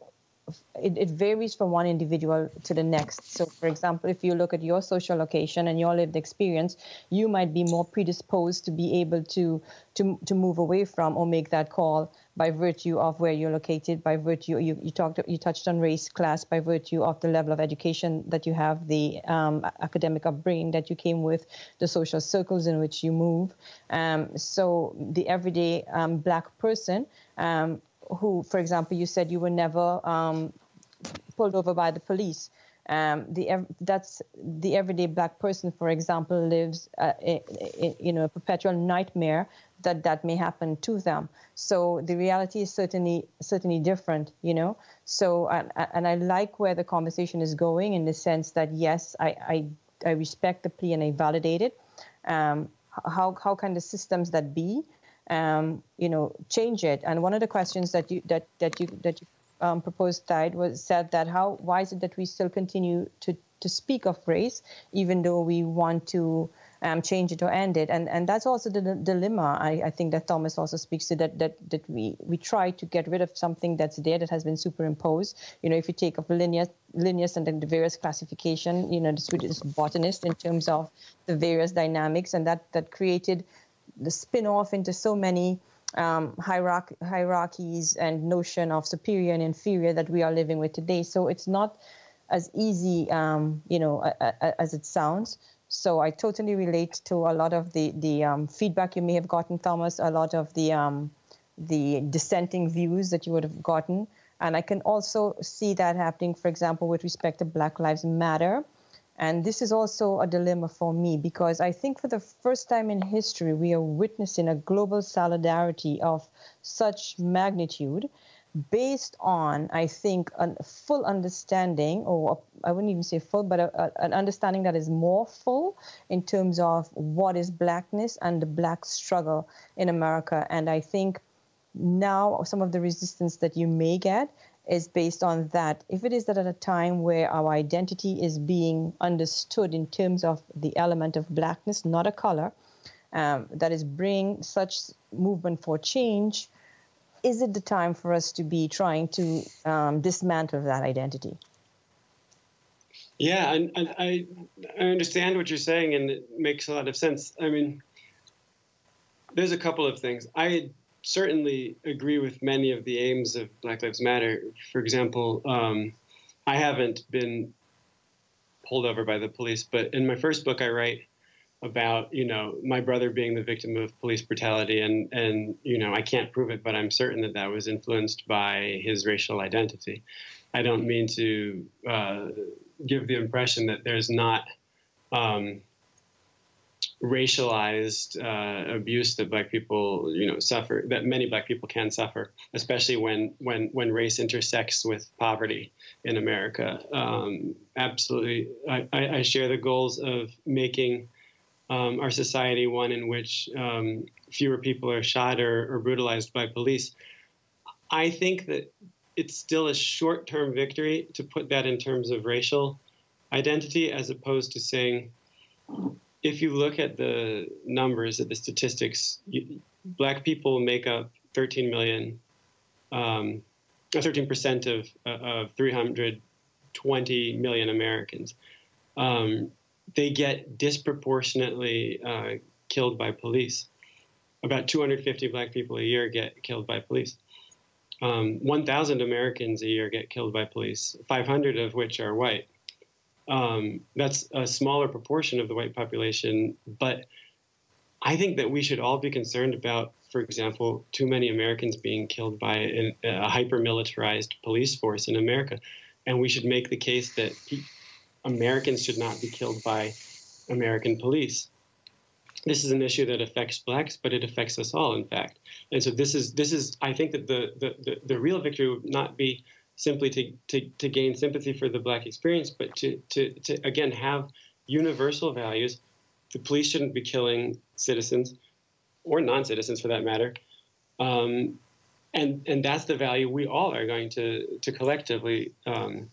it, it, varies from one individual to the next. So, for example, if you look at your social location and your lived experience, you might be more predisposed to be able to to to move away from or make that call by virtue of where you're located, by virtue you, you talked you touched on race, class, by virtue of the level of education that you have, the um, academic upbringing that you came with, the social circles in which you move. Um, so the everyday um, black person um, who, for example, you said you were never um, pulled over by the police. Um, the that's the everyday black person, for example, lives uh, in, you know a perpetual nightmare that that may happen to them. So the reality is certainly certainly different, you know. So and, and I like where the conversation is going in the sense that yes, I I, I respect the plea and I validate it. Um, how how can the systems that be um, you know, change it. And one of the questions that you that that you that you um, proposed, Tide, was said that how why is it that we still continue to to speak of race even though we want to um, change it or end it. And and that's also the, the dilemma I, I, think that Thomas also speaks to that that that we we try to get rid of something that's there that has been superimposed. You know, if you take of Linnaeus, Linnaeus and then the various classification, you know, the Swedish botanist in terms of the various dynamics, and that that created the spin off into so many um, hierarch- hierarchies and notion of superior and inferior that we are living with today. So it's not as easy, um, you know, a, a, as it sounds. So I totally relate to a lot of the the um, feedback you may have gotten, Thomas. A lot of the um, the dissenting views that you would have gotten, and I can also see that happening, for example, with respect to Black Lives Matter. And this is also a dilemma for me because I think for the first time in history, we are witnessing a global solidarity of such magnitude based on, I think, a full understanding, or I wouldn't even say full, but a, a, an understanding that is more full in terms of what is blackness and the black struggle in America. And I think now some of the resistance that you may get is based on that. If it is that at a time where our identity is being understood in terms of the element of blackness, not a color, um, that is bring such movement for change is it the time for us to be trying to um, dismantle that identity? Yeah, and, and, I I understand what you're saying, and it makes a lot of sense. I mean, there's a couple of things. I certainly agree with many of the aims of Black Lives Matter. For example, um, I haven't been pulled over by the police, but in my first book, I write about you know my brother being the victim of police brutality and and you know I can't prove it but I'm certain that that was influenced by his racial identity. I don't mean to uh, give the impression that there's not um, racialized uh, abuse that black people you know suffer that many black people can suffer especially when when when race intersects with poverty in America um, absolutely I, I share the goals of making um, our society one in which um, fewer people are shot or, or, brutalized by police. I think that it's still a short term victory to put that in terms of racial identity as opposed to saying, if you look at the numbers, at the statistics, you, black people make up 13 million, um, 13% of, of 320 million Americans. Um, they get disproportionately uh, killed by police. About 250 black people a year get killed by police. Um, 1,000 Americans a year get killed by police, 500 of which are white. Um, that's a smaller proportion of the white population, but I think that we should all be concerned about, for example, too many Americans being killed by an, a hyper militarized police force in America. And we should make the case that Americans should not be killed by American police. This is an issue that affects blacks, but it affects us all, in fact. And so this is this is I think that the the, the, the real victory would not be simply to, to, to gain sympathy for the black experience, but to, to, to again have universal values. The police shouldn't be killing citizens or non-citizens for that matter. Um, and and that's the value we all are going to to collectively um,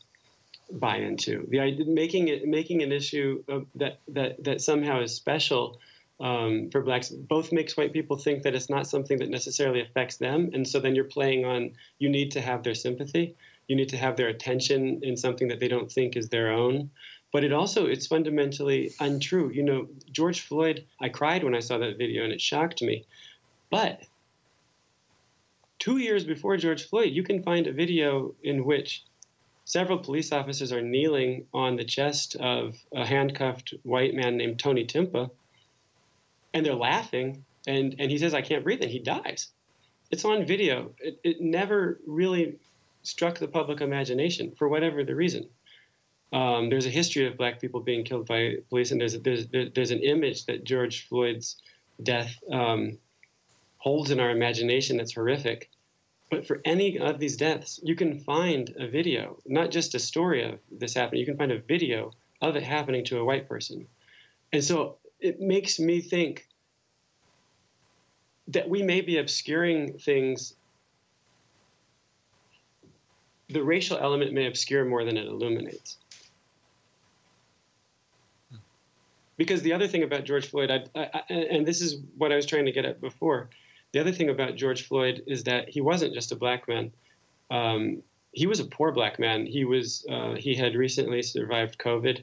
buy into. The idea, making it making an issue that that that somehow is special um, for blacks both makes white people think that it's not something that necessarily affects them, and so then you're playing on you need to have their sympathy, you need to have their attention in something that they don't think is their own. But it also it's fundamentally untrue. You know, George Floyd. I cried when I saw that video, and it shocked me. But two years before George Floyd, you can find a video in which several police officers are kneeling on the chest of a handcuffed white man named Tony Timpa, and they're laughing. And, and he says, I can't breathe, and he dies. It's on video. It, it never really struck the public imagination for whatever the reason. Um, there's a history of black people being killed by police, and there's a, there's there's an image that George Floyd's death um, holds in our imagination that's horrific. But for any of these deaths, you can find a video, not just a story of this happening, you can find a video of it happening to a white person. And so it makes me think that we may be obscuring things. The racial element may obscure more than it illuminates. Because the other thing about George Floyd, I, I, and this is what I was trying to get at before, the other thing about George Floyd is that he wasn't just a black man. Um, he was a poor black man. He was uh, he had recently survived COVID.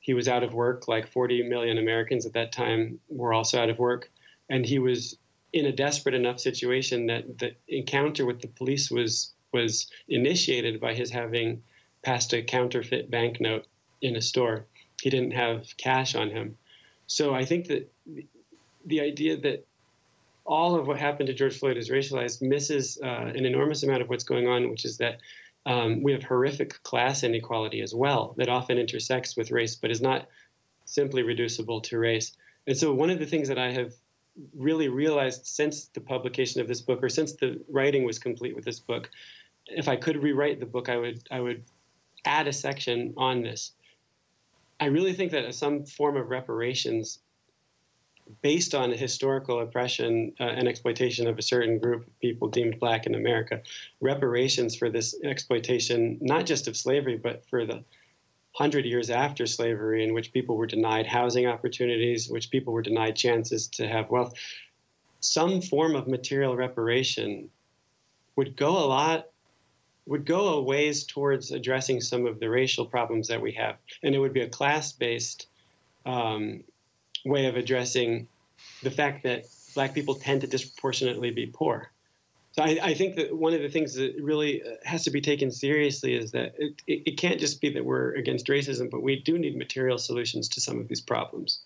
He was out of work, like 40 million Americans at that time were also out of work, and he was in a desperate enough situation that the encounter with the police was was initiated by his having passed a counterfeit banknote in a store. He didn't have cash on him, so I think that the idea that all of what happened to George Floyd is racialized misses uh, an enormous amount of what's going on, which is that um, we have horrific class inequality as well that often intersects with race, but is not simply reducible to race. And so, one of the things that I have really realized since the publication of this book, or since the writing was complete with this book, if I could rewrite the book, I would I would add a section on this. I really think that some form of reparations based on historical oppression uh, and exploitation of a certain group of people deemed black in America, reparations for this exploitation, not just of slavery, but for the hundred years after slavery, in which people were denied housing opportunities, which people were denied chances to have wealth, some form of material reparation would go a lot would go a ways towards addressing some of the racial problems that we have, and it would be a class-based um, way of addressing the fact that black people tend to disproportionately be poor. So I, I, think that one of the things that really uh, has to be taken seriously is that it, it, it, can't just be that we're against racism, but we do need material solutions to some of these problems.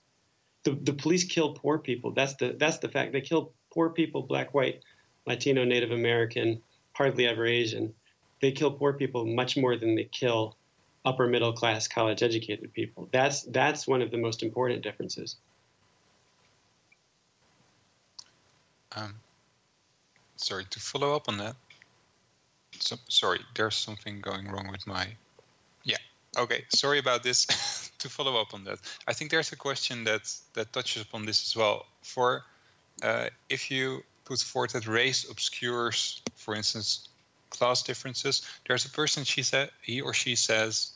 The, the police kill poor people. That's the that's the fact. They kill poor people, black, white, Latino, Native American, hardly ever Asian. They kill poor people much more than they kill upper middle class college educated people. That's that's one of the most important differences. Um, sorry to follow up on that. So, sorry, there's something going wrong with my. Yeah. Okay. Sorry about this. to follow up on that, I think there's a question that that touches upon this as well. For uh, if you put forth that race obscures, for instance, class differences, there's a person she said he or she says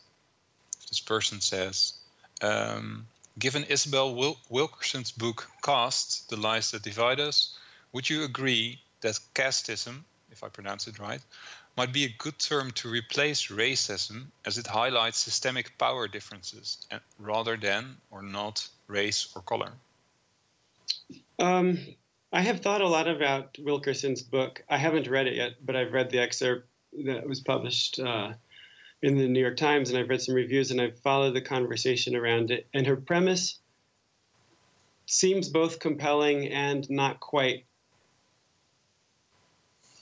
this person says, um, given Isabel Wil- Wilkerson's book Caste, The Lies That Divide Us, would you agree that casteism, if I pronounce it right, might be a good term to replace racism as it highlights systemic power differences rather than or not race or color? Um, I have thought a lot about Wilkerson's book. I haven't read it yet, but I've read the excerpt that was published uh, in the New York Times, and I've read some reviews, and I've followed the conversation around it. And her premise seems both compelling and not quite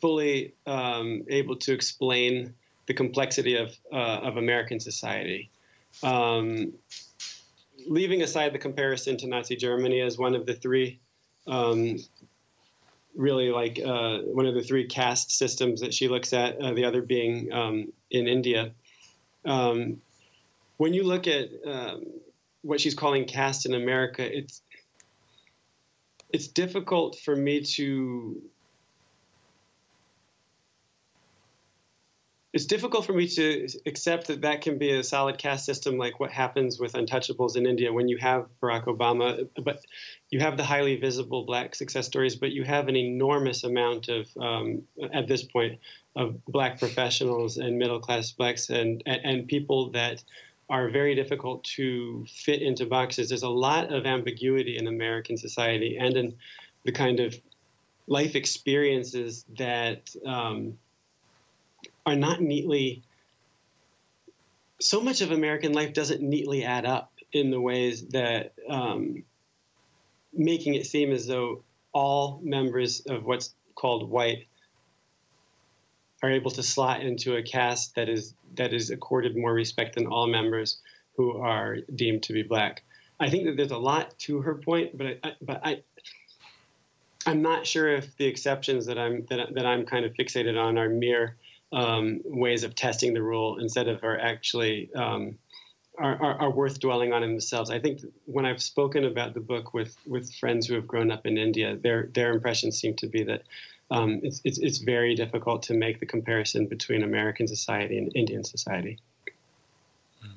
fully um, able to explain the complexity of uh, of American society. Um, leaving aside the comparison to Nazi Germany as one of the three um, really like uh, one of the three caste systems that she looks at, uh, the other being um, in India. Um, when you look at um, what she's calling caste in America, it's it's difficult for me to it's difficult for me to accept that that can be a solid caste system like what happens with untouchables in India when you have Barack Obama, but you have the highly visible black success stories, but you have an enormous amount of, um, at this point, of black professionals and middle class blacks and, and, and people that are very difficult to fit into boxes. There's a lot of ambiguity in American society and in the kind of life experiences that um, are not neatly. So much of American life doesn't neatly add up in the ways that um, making it seem as though all members of what's called white are able to slot into a caste that is that is accorded more respect than all members who are deemed to be black. I think that there's a lot to her point, but I, but I I'm not sure if the exceptions that I'm that, that I'm kind of fixated on are mere um, ways of testing the rule instead of are actually um, are, are, are, worth dwelling on in themselves. I think when I've spoken about the book with, with friends who have grown up in India, their their impressions seem to be that um, it's, it's, it's very difficult to make the comparison between American society and Indian society. Hmm.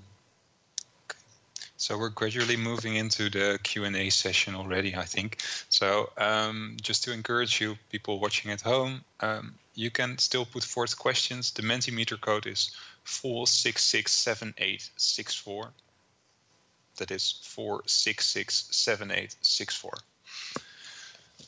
So we're gradually moving into the Q&A session already, I think. So um, just to encourage you, people watching at home, um, you can still put forth questions. The Mentimeter code is 4667864. That is 4667864.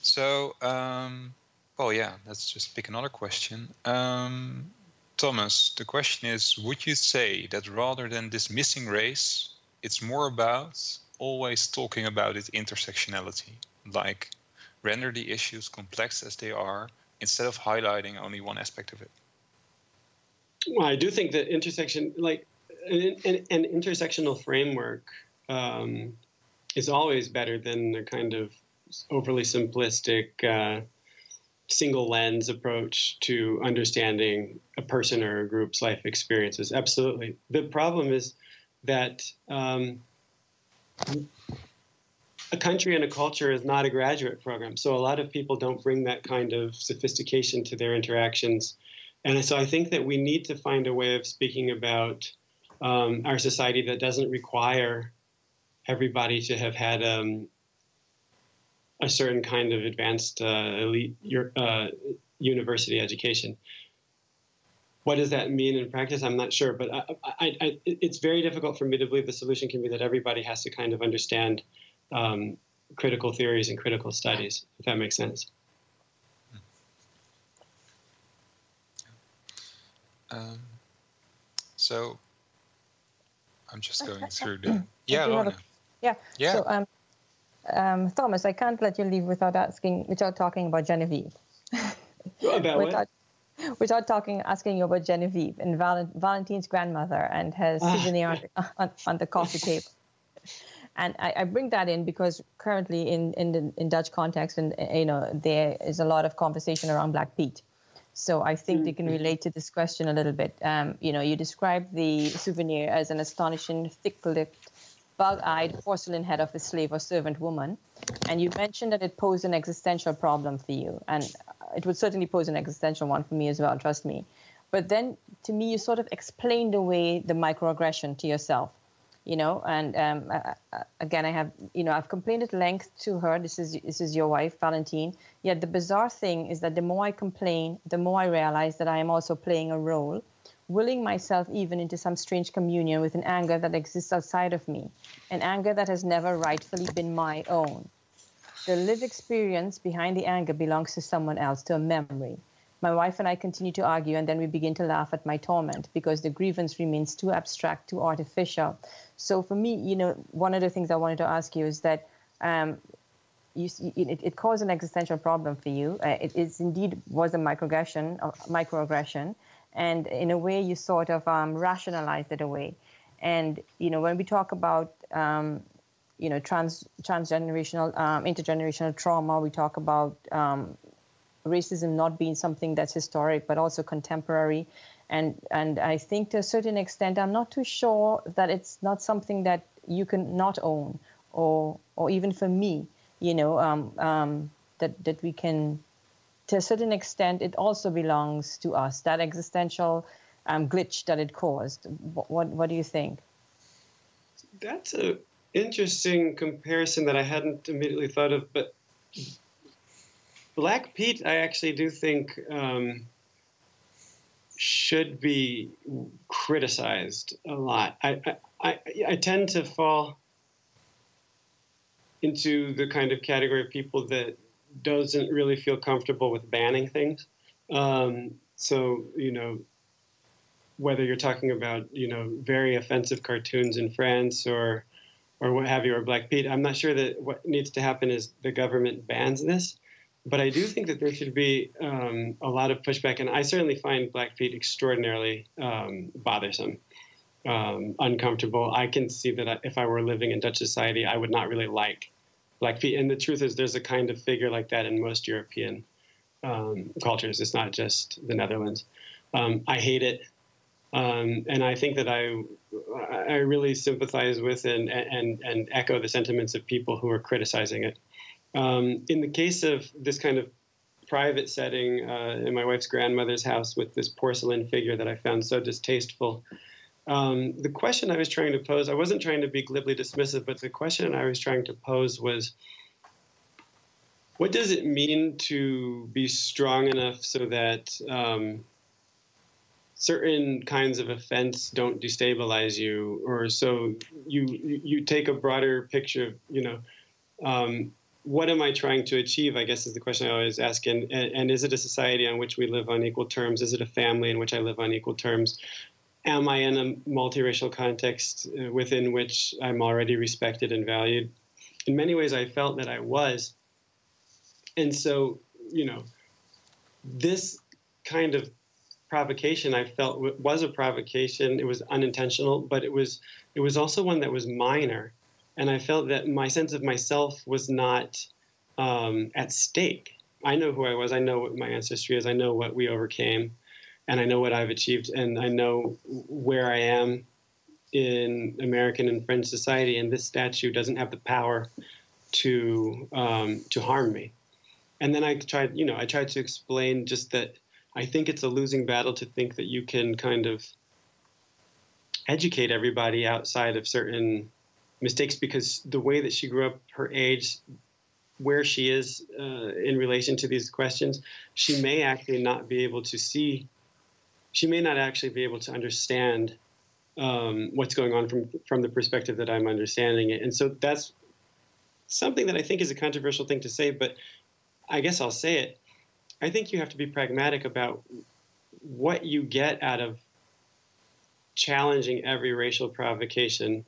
So, um, well, yeah, let's just pick another question. Um, Thomas, the question is Would you say that rather than dismissing race, it's more about always talking about its intersectionality? Like, render the issues complex as they are instead of highlighting only one aspect of it? Well, I do think that intersection, like an, an, an intersectional framework, um, is always better than a kind of overly simplistic, uh, single lens approach to understanding a person or a group's life experiences. Absolutely. The problem is that um, a country and a culture is not a graduate program. So a lot of people don't bring that kind of sophistication to their interactions. And so I think that we need to find a way of speaking about um, our society that doesn't require everybody to have had um, a certain kind of advanced uh, elite uh, university education. What does that mean in practice? I'm not sure, but I, I, I, it's very difficult for me to believe the solution can be that everybody has to kind of understand um, critical theories and critical studies, if that makes sense. Um, so I'm just going through the. Yeah, Rona. Yeah. Yeah. So, um, um, Thomas, I can't let you leave without asking, without talking about Genevieve. about without, what? Without talking, asking you about Genevieve and Val- Valentine's grandmother and her ah. souvenir on, on, on, the coffee table. And I, I, bring that in because currently in in, the, in Dutch context, and you know, there is a lot of conversation around Black Pete. So I think they can mm-hmm. relate to this question a little bit. Um, you know, you describe the souvenir as an astonishing, thick-lipped bug-eyed porcelain head of a slave or servant woman, and you mentioned that it posed an existential problem for you, and it would certainly pose an existential one for me as well. Trust me. But then, to me, you sort of explained away the microaggression to yourself, you know. And um, uh, again, I have, you know, I've complained at length to her. This is this is your wife, Valentine. Yet the bizarre thing is that the more I complain, the more I realize that I am also playing a role willing myself even into some strange communion with an anger that exists outside of me, an anger that has never rightfully been my own. The lived experience behind the anger belongs to someone else, to a memory. My wife and I continue to argue, and then we begin to laugh at my torment because the grievance remains too abstract, too artificial. So, for me, you know, one of the things I wanted to ask you is that um, you, it, it, caused an existential problem for you. Uh, it is indeed was a microaggression, uh, microaggression, and in a way you sort of um, rationalize it away and you know when we talk about um, you know trans transgenerational um, intergenerational trauma we talk about um, racism not being something that's historic but also contemporary and and I think to a certain extent I'm not too sure that it's not something that you can not own or or even for me you know um, um, that that we can to a certain extent, it also belongs to us, that existential um, glitch that it caused. What, what, what do you think? That's a interesting comparison that I hadn't immediately thought of, but Black Pete, I actually do think um, should be criticized a lot. I, I, I, tend to fall into the kind of category of people that doesn't really feel comfortable with banning things. Um, so, you know, whether you're talking about, you know, very offensive cartoons in France or, or what have you, or Black Pete, I'm not sure that what needs to happen is the government bans this. But I do think that there should be um, a lot of pushback, and I certainly find Black Pete extraordinarily um, bothersome, um, uncomfortable. I can see that if I were living in Dutch society, I would not really like Black Pete. And the truth is, there's a kind of figure like that in most European um, cultures. It's not just the Netherlands. Um, I hate it. Um, and I think that I, I really sympathize with and, and, and echo the sentiments of people who are criticizing it. Um, in the case of this kind of private setting uh, in my wife's grandmother's house with this porcelain figure that I found so distasteful, um, the question I was trying to pose, I wasn't trying to be glibly dismissive, but the question I was trying to pose was what does it mean to be strong enough so that um, certain kinds of offense don't destabilize you, or so you you take a broader picture, you know. Um, what am I trying to achieve? I guess is the question I always ask. And, and, and, is it a society on which we live on equal terms? Is it a family in which I live on equal terms? am I in a multiracial context uh, within which I'm already respected and valued? In many ways, I felt that I was. And so, you know, this kind of provocation I felt was a provocation. It was unintentional, but it was it was also one that was minor, and I felt that my sense of myself was not um, at stake. I know who I was. I know what my ancestry is. I know what we overcame, and I know what I've achieved, and I know where I am in American and French society. And this statue doesn't have the power to um, to harm me. And then I tried, you know, I tried to explain just that I think it's a losing battle to think that you can kind of educate everybody outside of certain mistakes because the way that she grew up, her age, where she is uh, in relation to these questions, she may actually not be able to see, she may not actually be able to understand um, what's going on from from the perspective that I'm understanding it. And so that's something that I think is a controversial thing to say, but I guess I'll say it. I think you have to be pragmatic about what you get out of challenging every racial provocation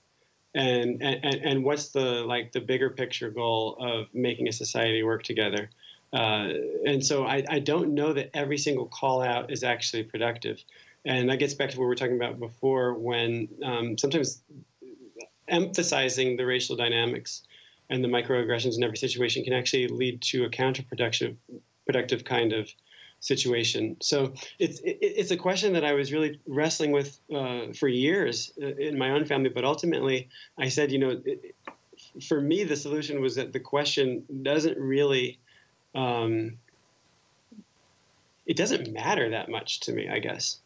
and, and and what's the like the bigger picture goal of making a society work together? Uh, and so I, I don't know that every single call out is actually productive. And that gets back to what we were talking about before when um, sometimes emphasizing the racial dynamics and the microaggressions in every situation can actually lead to a counterproductive productive kind of situation. So it's it's a question that I was really wrestling with uh, for years uh, in my own family. But ultimately, I said, you know, it, for me, the solution was that the question doesn't really. Um, it doesn't matter that much to me, I guess.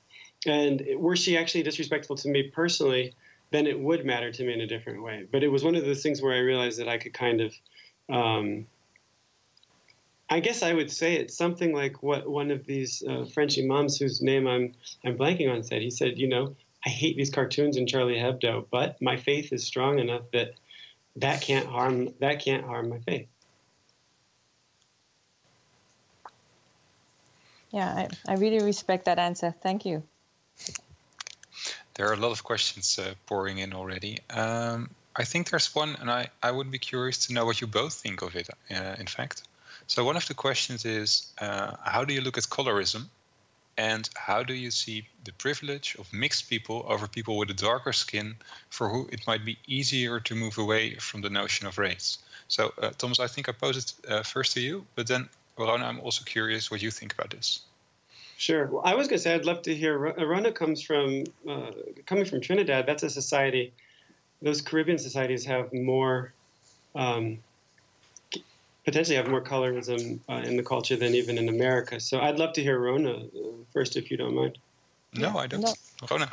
And were she actually disrespectful to me personally, then it would matter to me in a different way. But it was one of those things where I realized that I could kind of, um, I guess I would say it's something like what one of these uh, French imams, whose name I'm I'm blanking on, said. He said, you know, I hate these cartoons in Charlie Hebdo, but my faith is strong enough that that can't harm that can't harm my faith. Yeah, I, I really respect that answer. Thank you. There are a lot of questions uh, pouring in already. Um, I think there's one, and I, I would be curious to know what you both think of it, uh, in fact. So, one of the questions is uh, how do you look at colorism? And how do you see the privilege of mixed people over people with a darker skin for who it might be easier to move away from the notion of race? So, uh, Thomas, I think I posed it uh, first to you, but then, Rona, I'm also curious what you think about this. Sure. Well, I was going to say I'd love to hear. Rona comes from uh, coming from Trinidad. That's a society. Those Caribbean societies have more, um, potentially have more colorism uh, in the culture than even in America. So I'd love to hear Rona uh, first, if you don't mind. No, I don't. No. Rona.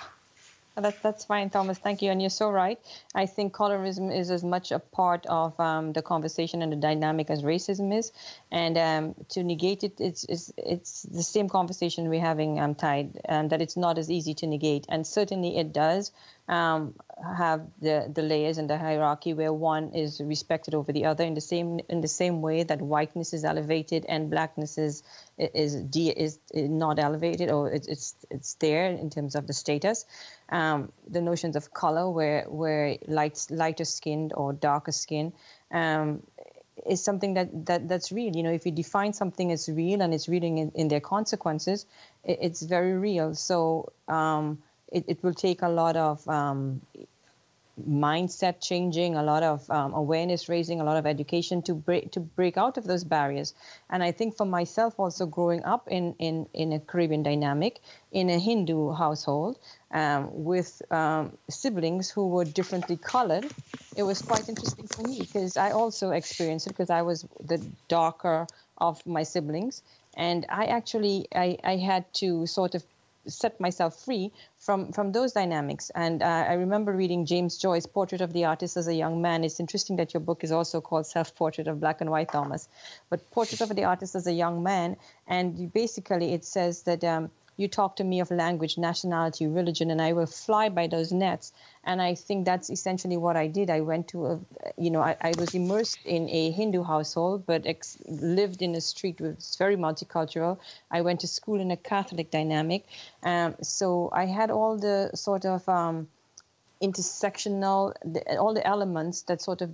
That, that's fine, Thomas. Thank you. And you're so right. I think colorism is as much a part of um, the conversation and the dynamic as racism is. And um, to negate it, it's, it's, it's the same conversation we're having, um, Tide, and that it's not as easy to negate. And certainly it does um, have the, the layers and the hierarchy where one is respected over the other in the same in the same way that whiteness is elevated and blackness is is is, is not elevated or it's, it's it's there in terms of the status. Um, the notions of color, where where light lighter skinned or darker skin. Um, is something that, that that's real. You know, if you define something as real and it's reading in, in their consequences, it, it's very real. So um, it, it will take a lot of um, mindset changing, a lot of um, awareness raising, a lot of education to break to break out of those barriers. And I think for myself, also growing up in in in a Caribbean dynamic, in a Hindu household, um, with um, siblings who were differently colored, it was quite interesting for me because I also experienced it because I was the darker of my siblings, and I actually I, I had to sort of set myself free from from those dynamics. And uh, I remember reading James Joyce's Portrait of the Artist as a Young Man. It's interesting that your book is also called Self Portrait of Black and White Thomas, but Portrait of the Artist as a Young Man. And basically, it says that. Um, you talk to me of language, nationality, religion, and I will fly by those nets. And I think that's essentially what I did. I went to a, you know, I, I was immersed in a Hindu household, but ex- lived in a street which was very multicultural. I went to school in a Catholic dynamic. Um, so I had all the sort of, um, intersectional all the elements that sort of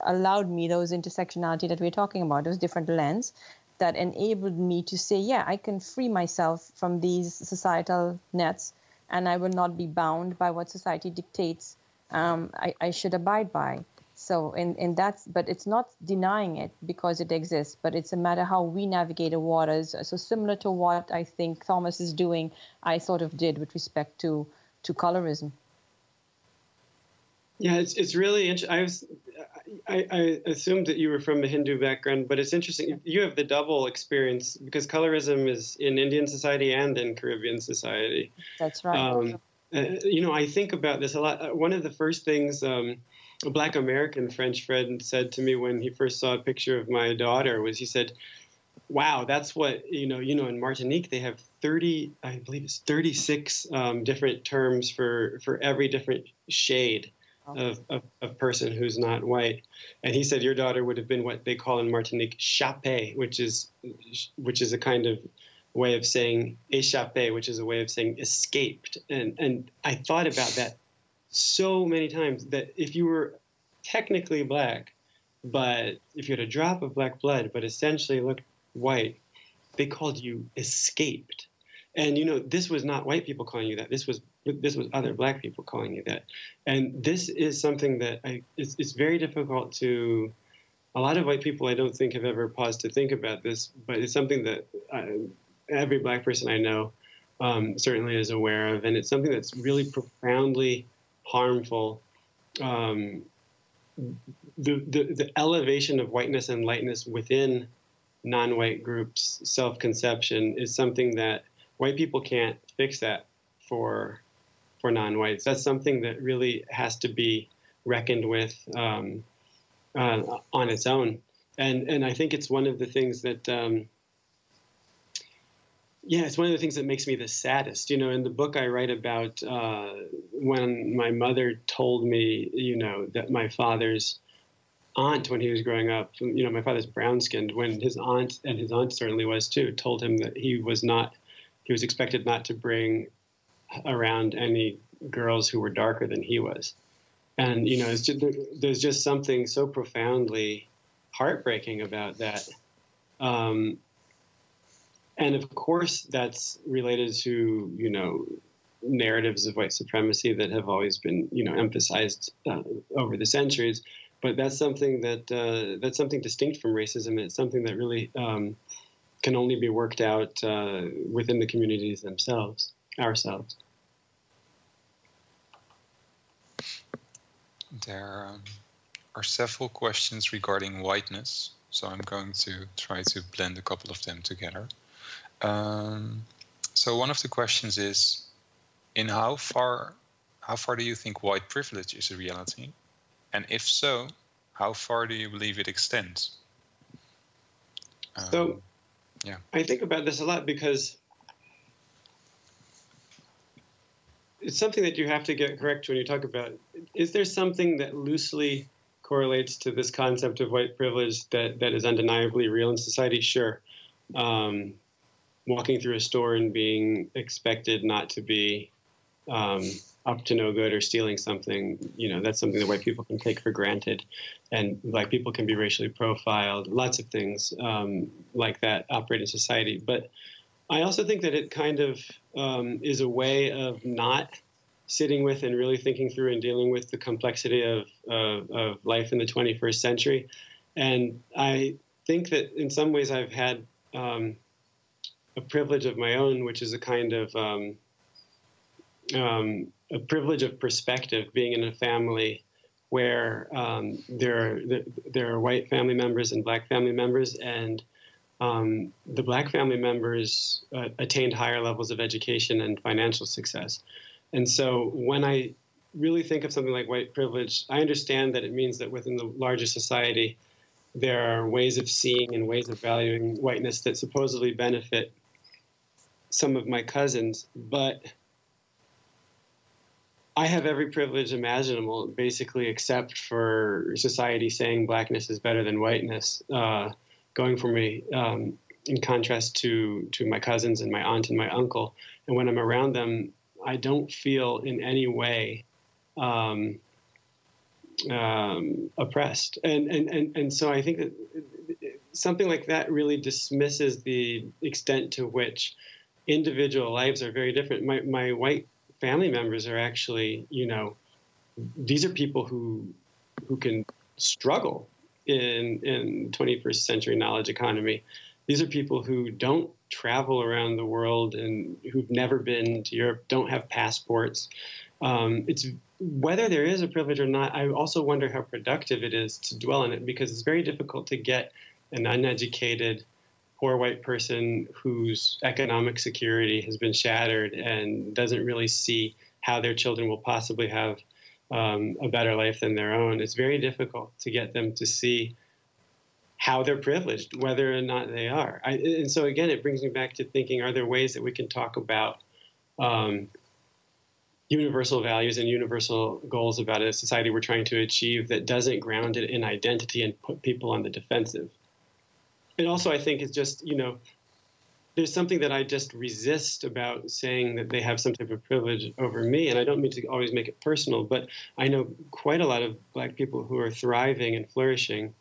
allowed me those intersectionality that we're talking about those different lens that enabled me to say, yeah, I can free myself from these societal nets and I will not be bound by what society dictates um, I, I, should abide by. So in, in that, but it's not denying it because it exists, but it's a matter how we navigate the waters. So similar to what I think Thomas is doing, I sort of did with respect to to colorism. Yeah, it's it's really interesting. I was I, I assumed that you were from a Hindu background, but it's interesting. You have the double experience because colorism is in Indian society and in Caribbean society. That's right. Um, uh, you know, I think about this a lot. Uh, one of the first things um, a Black American French friend said to me when he first saw a picture of my daughter was he said, "Wow, that's what you know. You know, in Martinique they have 30, I believe it's 36 um, different terms for for every different shade." Of, of, of, person who's not white. And he said your daughter would have been what they call in Martinique chape, which is which is a kind of way of saying échappé, which is a way of saying escaped. And and I thought about that so many times that if you were technically black, but if you had a drop of black blood, but essentially looked white, they called you escaped. And you know, this was not white people calling you that. This was this was other black people calling you that. And this is something that I, it's, it's very difficult to. A lot of white people, I don't think, have ever paused to think about this, but it's something that I, every black person I know um, certainly is aware of, and it's something that's really profoundly harmful. Um, the, the, the elevation of whiteness and lightness within non-white groups' self-conception is something that white people can't fix that for for non-whites. That's something that really has to be reckoned with um, uh, on its own. And and I think it's one of the things that um, yeah, it's one of the things that makes me the saddest. You know, in the book I write about uh, when my mother told me, you know, that my father's aunt, when he was growing up, you know, my father's brown skinned, when his aunt, and his aunt certainly was too, told him that he was not, he was expected not to bring around any girls who were darker than he was. And, you know, just, there's just something so profoundly heartbreaking about that. Um, and of course that's related to you know narratives of white supremacy that have always been you know emphasized uh, over the centuries but that's something that uh, that's something distinct from racism it's something that really um, can only be worked out uh, within the communities themselves ourselves there um, are several questions regarding whiteness so i'm going to try to blend a couple of them together. Um, so one of the questions is, in how far how far do you think white privilege is a reality, and if so, how far do you believe it extends? Um, so, yeah, I think about this a lot because it's something that you have to get correct when you talk about. Is there something that loosely correlates to this concept of white privilege that, that is undeniably real in society? Sure. Um, walking through a store and being expected not to be um, up to no good or stealing something, you know, that's something that white people can take for granted. And black people can be racially profiled. Lots of things um, like that operate in society. But I also think that it kind of um, is a way of not sitting with and really thinking through and dealing with the complexity of, of, life in the 21st century. And I think that in some ways I've had um, a privilege of my own, which is a kind of um, um, a privilege of perspective, being in a family where um, there are there are white family members and black family members, and um, the black family members uh, attained higher levels of education and financial success. And so when I really think of something like white privilege, I understand that it means that within the larger society, there are ways of seeing and ways of valuing whiteness that supposedly benefit some of my cousins, but I have every privilege imaginable, basically, except for society saying blackness is better than whiteness, uh, going for me. Um, in contrast to to my cousins and my aunt and my uncle, and when I'm around them, I don't feel in any way um, um, oppressed, and, and and and so I think that something like that really dismisses the extent to which individual lives are very different. My my white family members are actually, you know, these are people who who can struggle in in 21st century knowledge economy. These are people who don't travel around the world and who've never been to Europe, don't have passports. Um, it's whether there is a privilege or not. I also wonder how productive it is to dwell on it because it's very difficult to get an uneducated, poor white person whose economic security has been shattered and doesn't really see how their children will possibly have um, a better life than their own. It's very difficult to get them to see how they're privileged, whether or not they are. I, and so again, it brings me back to thinking: Are there ways that we can talk about um, universal values and universal goals about a society we're trying to achieve that doesn't ground it in identity and put people on the defensive? And also, I think it's just you know there's something that I just resist about saying that they have some type of privilege over me. And I don't mean to always make it personal, but I know quite a lot of black people who are thriving and flourishing.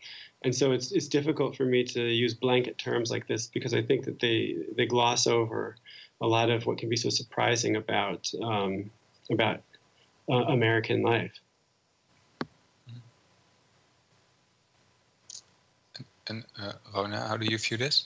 And so it's, it's difficult for me to use blanket terms like this because I think that they, they gloss over a lot of what can be so surprising about, um, about uh, American life. And, uh, Rona, how do you view this?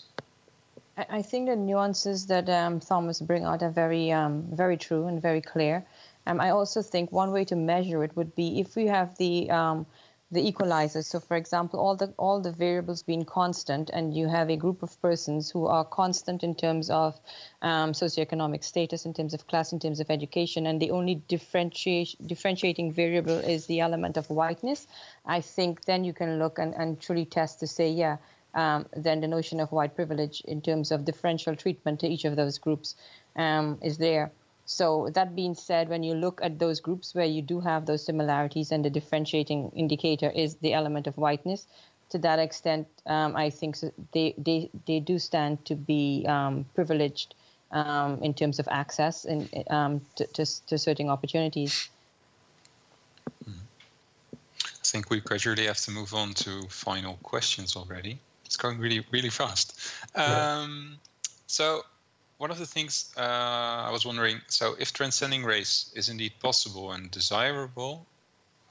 I think the nuances that um, Thomas bring out are very, um, very true and very clear. Um, I also think one way to measure it would be if we have the um, the equalizers. So, for example, all the all the variables being constant, and you have a group of persons who are constant in terms of um, socioeconomic status, in terms of class, in terms of education, and the only differentiating variable is the element of whiteness. I think then you can look and, and truly test to say, yeah um, then the notion of white privilege in terms of differential treatment to each of those groups um, is there. So that being said, when you look at those groups where you do have those similarities and the differentiating indicator is the element of whiteness, to that extent, um, I think they, they, they do stand to be um, privileged um, in terms of access and um, to, to, to certain opportunities. I think we gradually have to move on to final questions already it's going really really fast. Um, So one of the things uh, I was wondering, so if transcending race is indeed possible and desirable,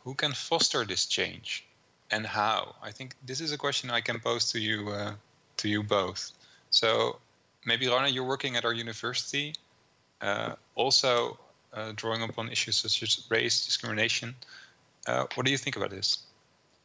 who can foster this change and how? I think this is a question I can pose to you uh, to you both. So maybe Rona, you're working at our university, uh, also uh, drawing upon issues such as race, discrimination. Uh, what do you think about this?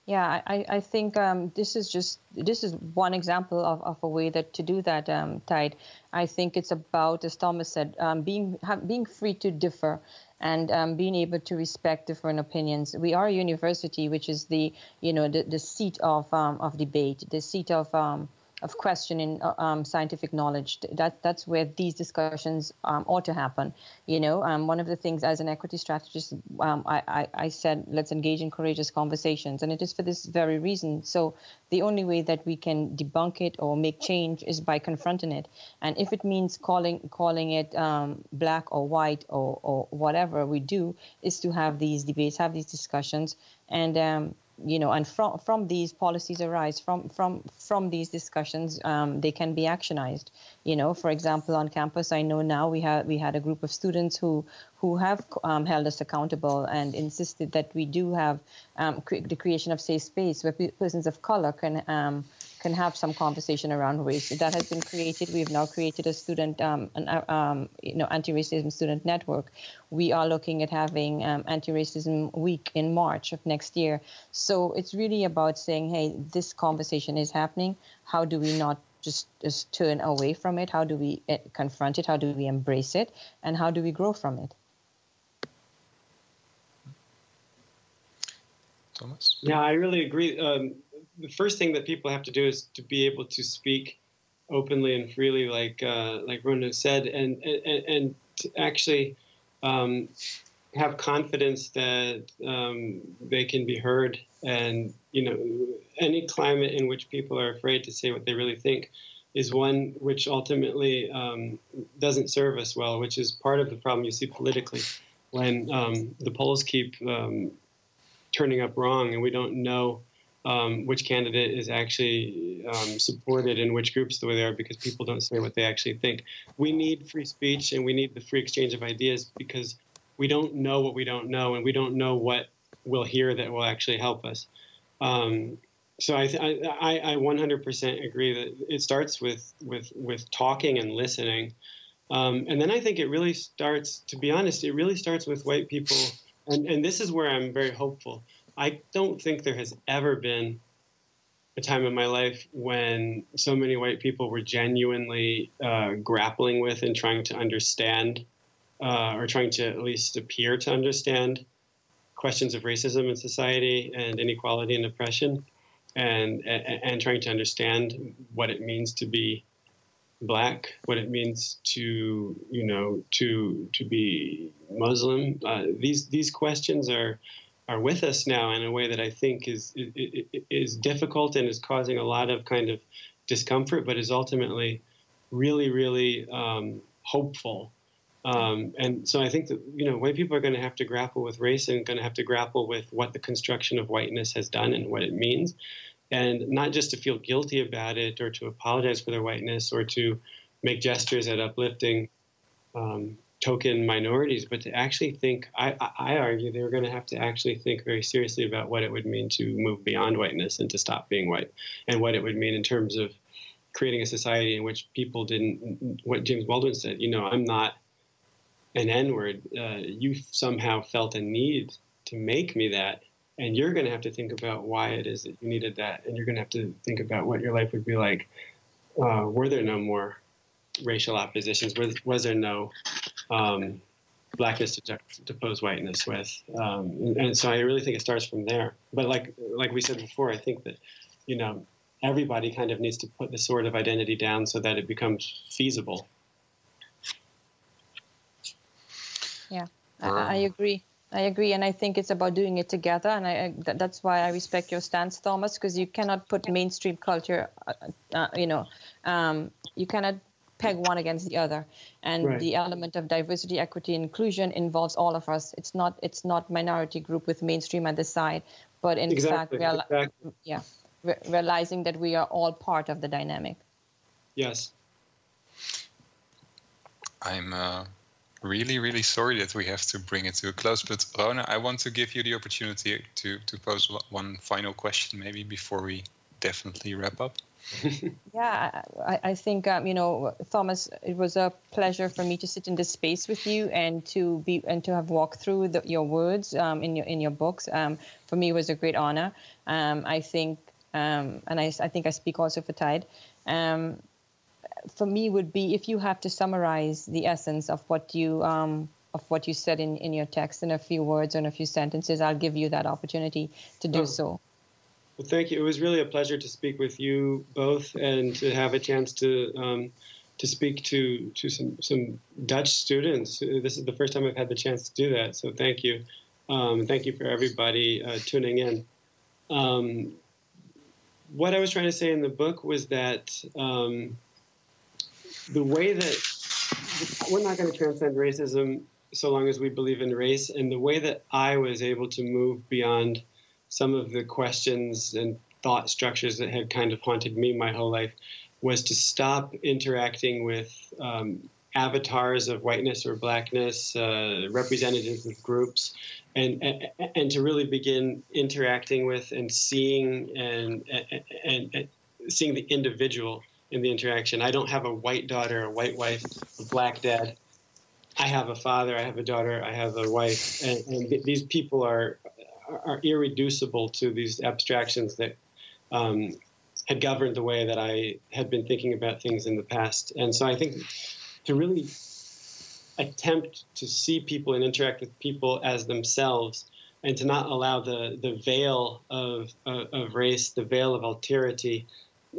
Yeah, I, I think um, this is just this is one example of, of a way that to do that, um, Tide. I think it's about, as Thomas said, um, being being free to differ and um, being able to respect different opinions. We are a university, which is the you know the, the seat of um, of debate, the seat of um, of questioning uh, um, scientific knowledge. That that's where these discussions um, ought to happen. You know, um, one of the things as an equity strategist, um, I, I, I said let's engage in courageous conversations, and it is for this very reason. So the only way that we can debunk it or make change is by confronting it, and if it means calling calling it um, black or white or or whatever we do, is to have these debates, have these discussions, and um, you know, and from from these policies arise from from from these discussions, um, they can be actionized. You know, for example, on campus, I know now we had we had a group of students who who have um, held us accountable and insisted that we do have um, cre- the creation of safe space where p- persons of color can um, can have some conversation around race. That has been created. We have now created a student, um, an, uh, um, you know, anti-racism student network. We are looking at having um, anti-racism week in March of next year. So it's really about saying, hey, this conversation is happening. How do we not just, just turn away from it? How do we uh, confront it? How do we embrace it? And how do we grow from it? Thomas? Yeah, I really agree. Um, the first thing that people have to do is to be able to speak openly and freely, like uh, like Rona said, and and, and actually um, have confidence that um, they can be heard. And you know, any climate in which people are afraid to say what they really think is one which ultimately um, doesn't serve us well, which is part of the problem you see politically when um, the polls keep um, turning up wrong and we don't know um, which candidate is actually um, supported in which groups the way they are because people don't say what they actually think. We need free speech and we need the free exchange of ideas because we don't know what we don't know and we don't know what we'll hear that will actually help us. Um, so I, I, I 100% agree that it starts with with with talking and listening, um, and then I think it really starts. To be honest, it really starts with white people, and and this is where I'm very hopeful. I don't think there has ever been a time in my life when so many white people were genuinely uh, grappling with and trying to understand, uh, or trying to at least appear to understand questions of racism in society and inequality and oppression, and, and, and trying to understand what it means to be black, what it means to you know to to be Muslim. Uh, these these questions are are with us now in a way that I think is is difficult and is causing a lot of kind of discomfort, but is ultimately really, really um, hopeful. Um, and so I think that you know white people are going to have to grapple with race and going to have to grapple with what the construction of whiteness has done and what it means, and not just to feel guilty about it or to apologize for their whiteness or to make gestures at uplifting um, token minorities, but to actually think, I, I argue they were going to have to actually think very seriously about what it would mean to move beyond whiteness and to stop being white, and what it would mean in terms of creating a society in which people didn't, what James Baldwin said, you know, I'm not an N word. Uh, you somehow felt a need to make me that. And you're going to have to think about why it is that you needed that. And you're going to have to think about what your life would be like uh, were there no more racial oppositions? Was, was there no um, blackness to juxtapose whiteness with? Um, and, and, so I really think it starts from there. But like like we said before, I think that you know everybody kind of needs to put the sort of identity down so that it becomes feasible. Yeah, I, I agree. I agree, and I think it's about doing it together, and I, that's why I respect your stance, Thomas, because you cannot put mainstream culture, uh, uh, you know, um, you cannot peg one against the other and right. the element of diversity equity inclusion involves all of us it's not it's not minority group with mainstream at the side but in exactly. fact reali- exactly. yeah re- realizing that we are all part of the dynamic yes i'm uh, really really sorry that we have to bring it to a close but rona i want to give you the opportunity to to pose one final question maybe before we definitely wrap up yeah, I, I think um, you know, Thomas. It was a pleasure for me to sit in this space with you and to be and to have walked through the, your words um, in your in your books. Um, for me, it was a great honor. Um, I think, um, and I, I think I speak also for Tide. Um, for me, would be if you have to summarize the essence of what you of what you said in, in your text in a few words or in a few sentences, I'll give you that opportunity to do oh. so. Well, thank you. It was really a pleasure to speak with you both and to have a chance to um, to speak to to some some Dutch students. This is the first time I've had the chance to do that, so thank you. Um, thank you for everybody uh, tuning in. Um, what I was trying to say in the book was that um, the way that we're not going to transcend racism so long as we believe in race, and the way that I was able to move beyond some of the questions and thought structures that had kind of haunted me my whole life was to stop interacting with um, avatars of whiteness or blackness, uh, representatives of groups, and, and, and to really begin interacting with and seeing and, and, and seeing the individual in the interaction. I don't have a white daughter, a white wife, a black dad. I have a father, I have a daughter, I have a wife, and, and these people are are irreducible to these abstractions that um, had governed the way that I had been thinking about things in the past. And so I think to really attempt to see people and interact with people as themselves and to not allow the, the veil of, of, of race, the veil of alterity,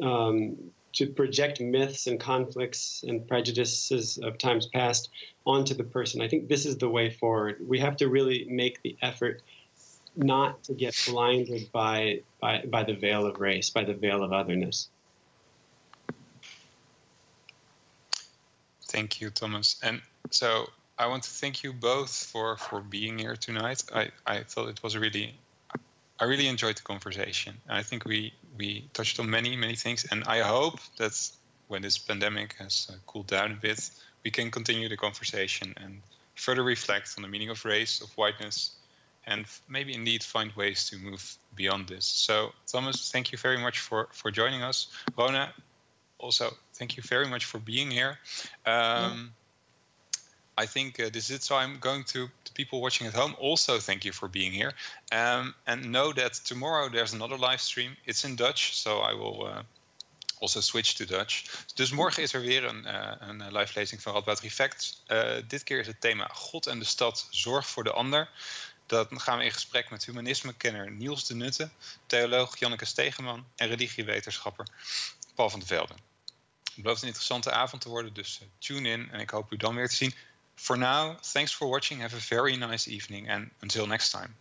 um, to project myths and conflicts and prejudices of times past onto the person. I think this is the way forward. We have to really make the effort not to get blinded by, by, by the veil of race, by the veil of otherness. Thank you, Thomas. And so I want to thank you both for, for being here tonight. I, I thought it was really, I really enjoyed the conversation. I think we, we touched on many, many things. And I hope that when this pandemic has uh, cooled down a bit, we can continue the conversation and further reflect on the meaning of race, of whiteness, and maybe indeed find ways to move beyond this. So, Thomas, thank you very much for, for joining us. Rona, also, thank you very much for being here. Um, I think uh, this is it. So I'm going to, to people watching at home also thank you for being here. Um, and know that tomorrow there's another live stream. It's in Dutch, so I will uh, also switch to Dutch. Dus morgen is er weer een, uh, een live lezing van Radboud. Uh, dit keer is het thema God en de stad, zorg voor de ander. Dan gaan we in gesprek met humanisme-kenner Niels de Nutte, theoloog Janneke Stegeman en religiewetenschapper Paul van der Velde. Het belooft een interessante avond te worden, dus uh, tune in en ik hoop u dan weer te zien. For now, thanks for watching, have a very nice evening and until next time.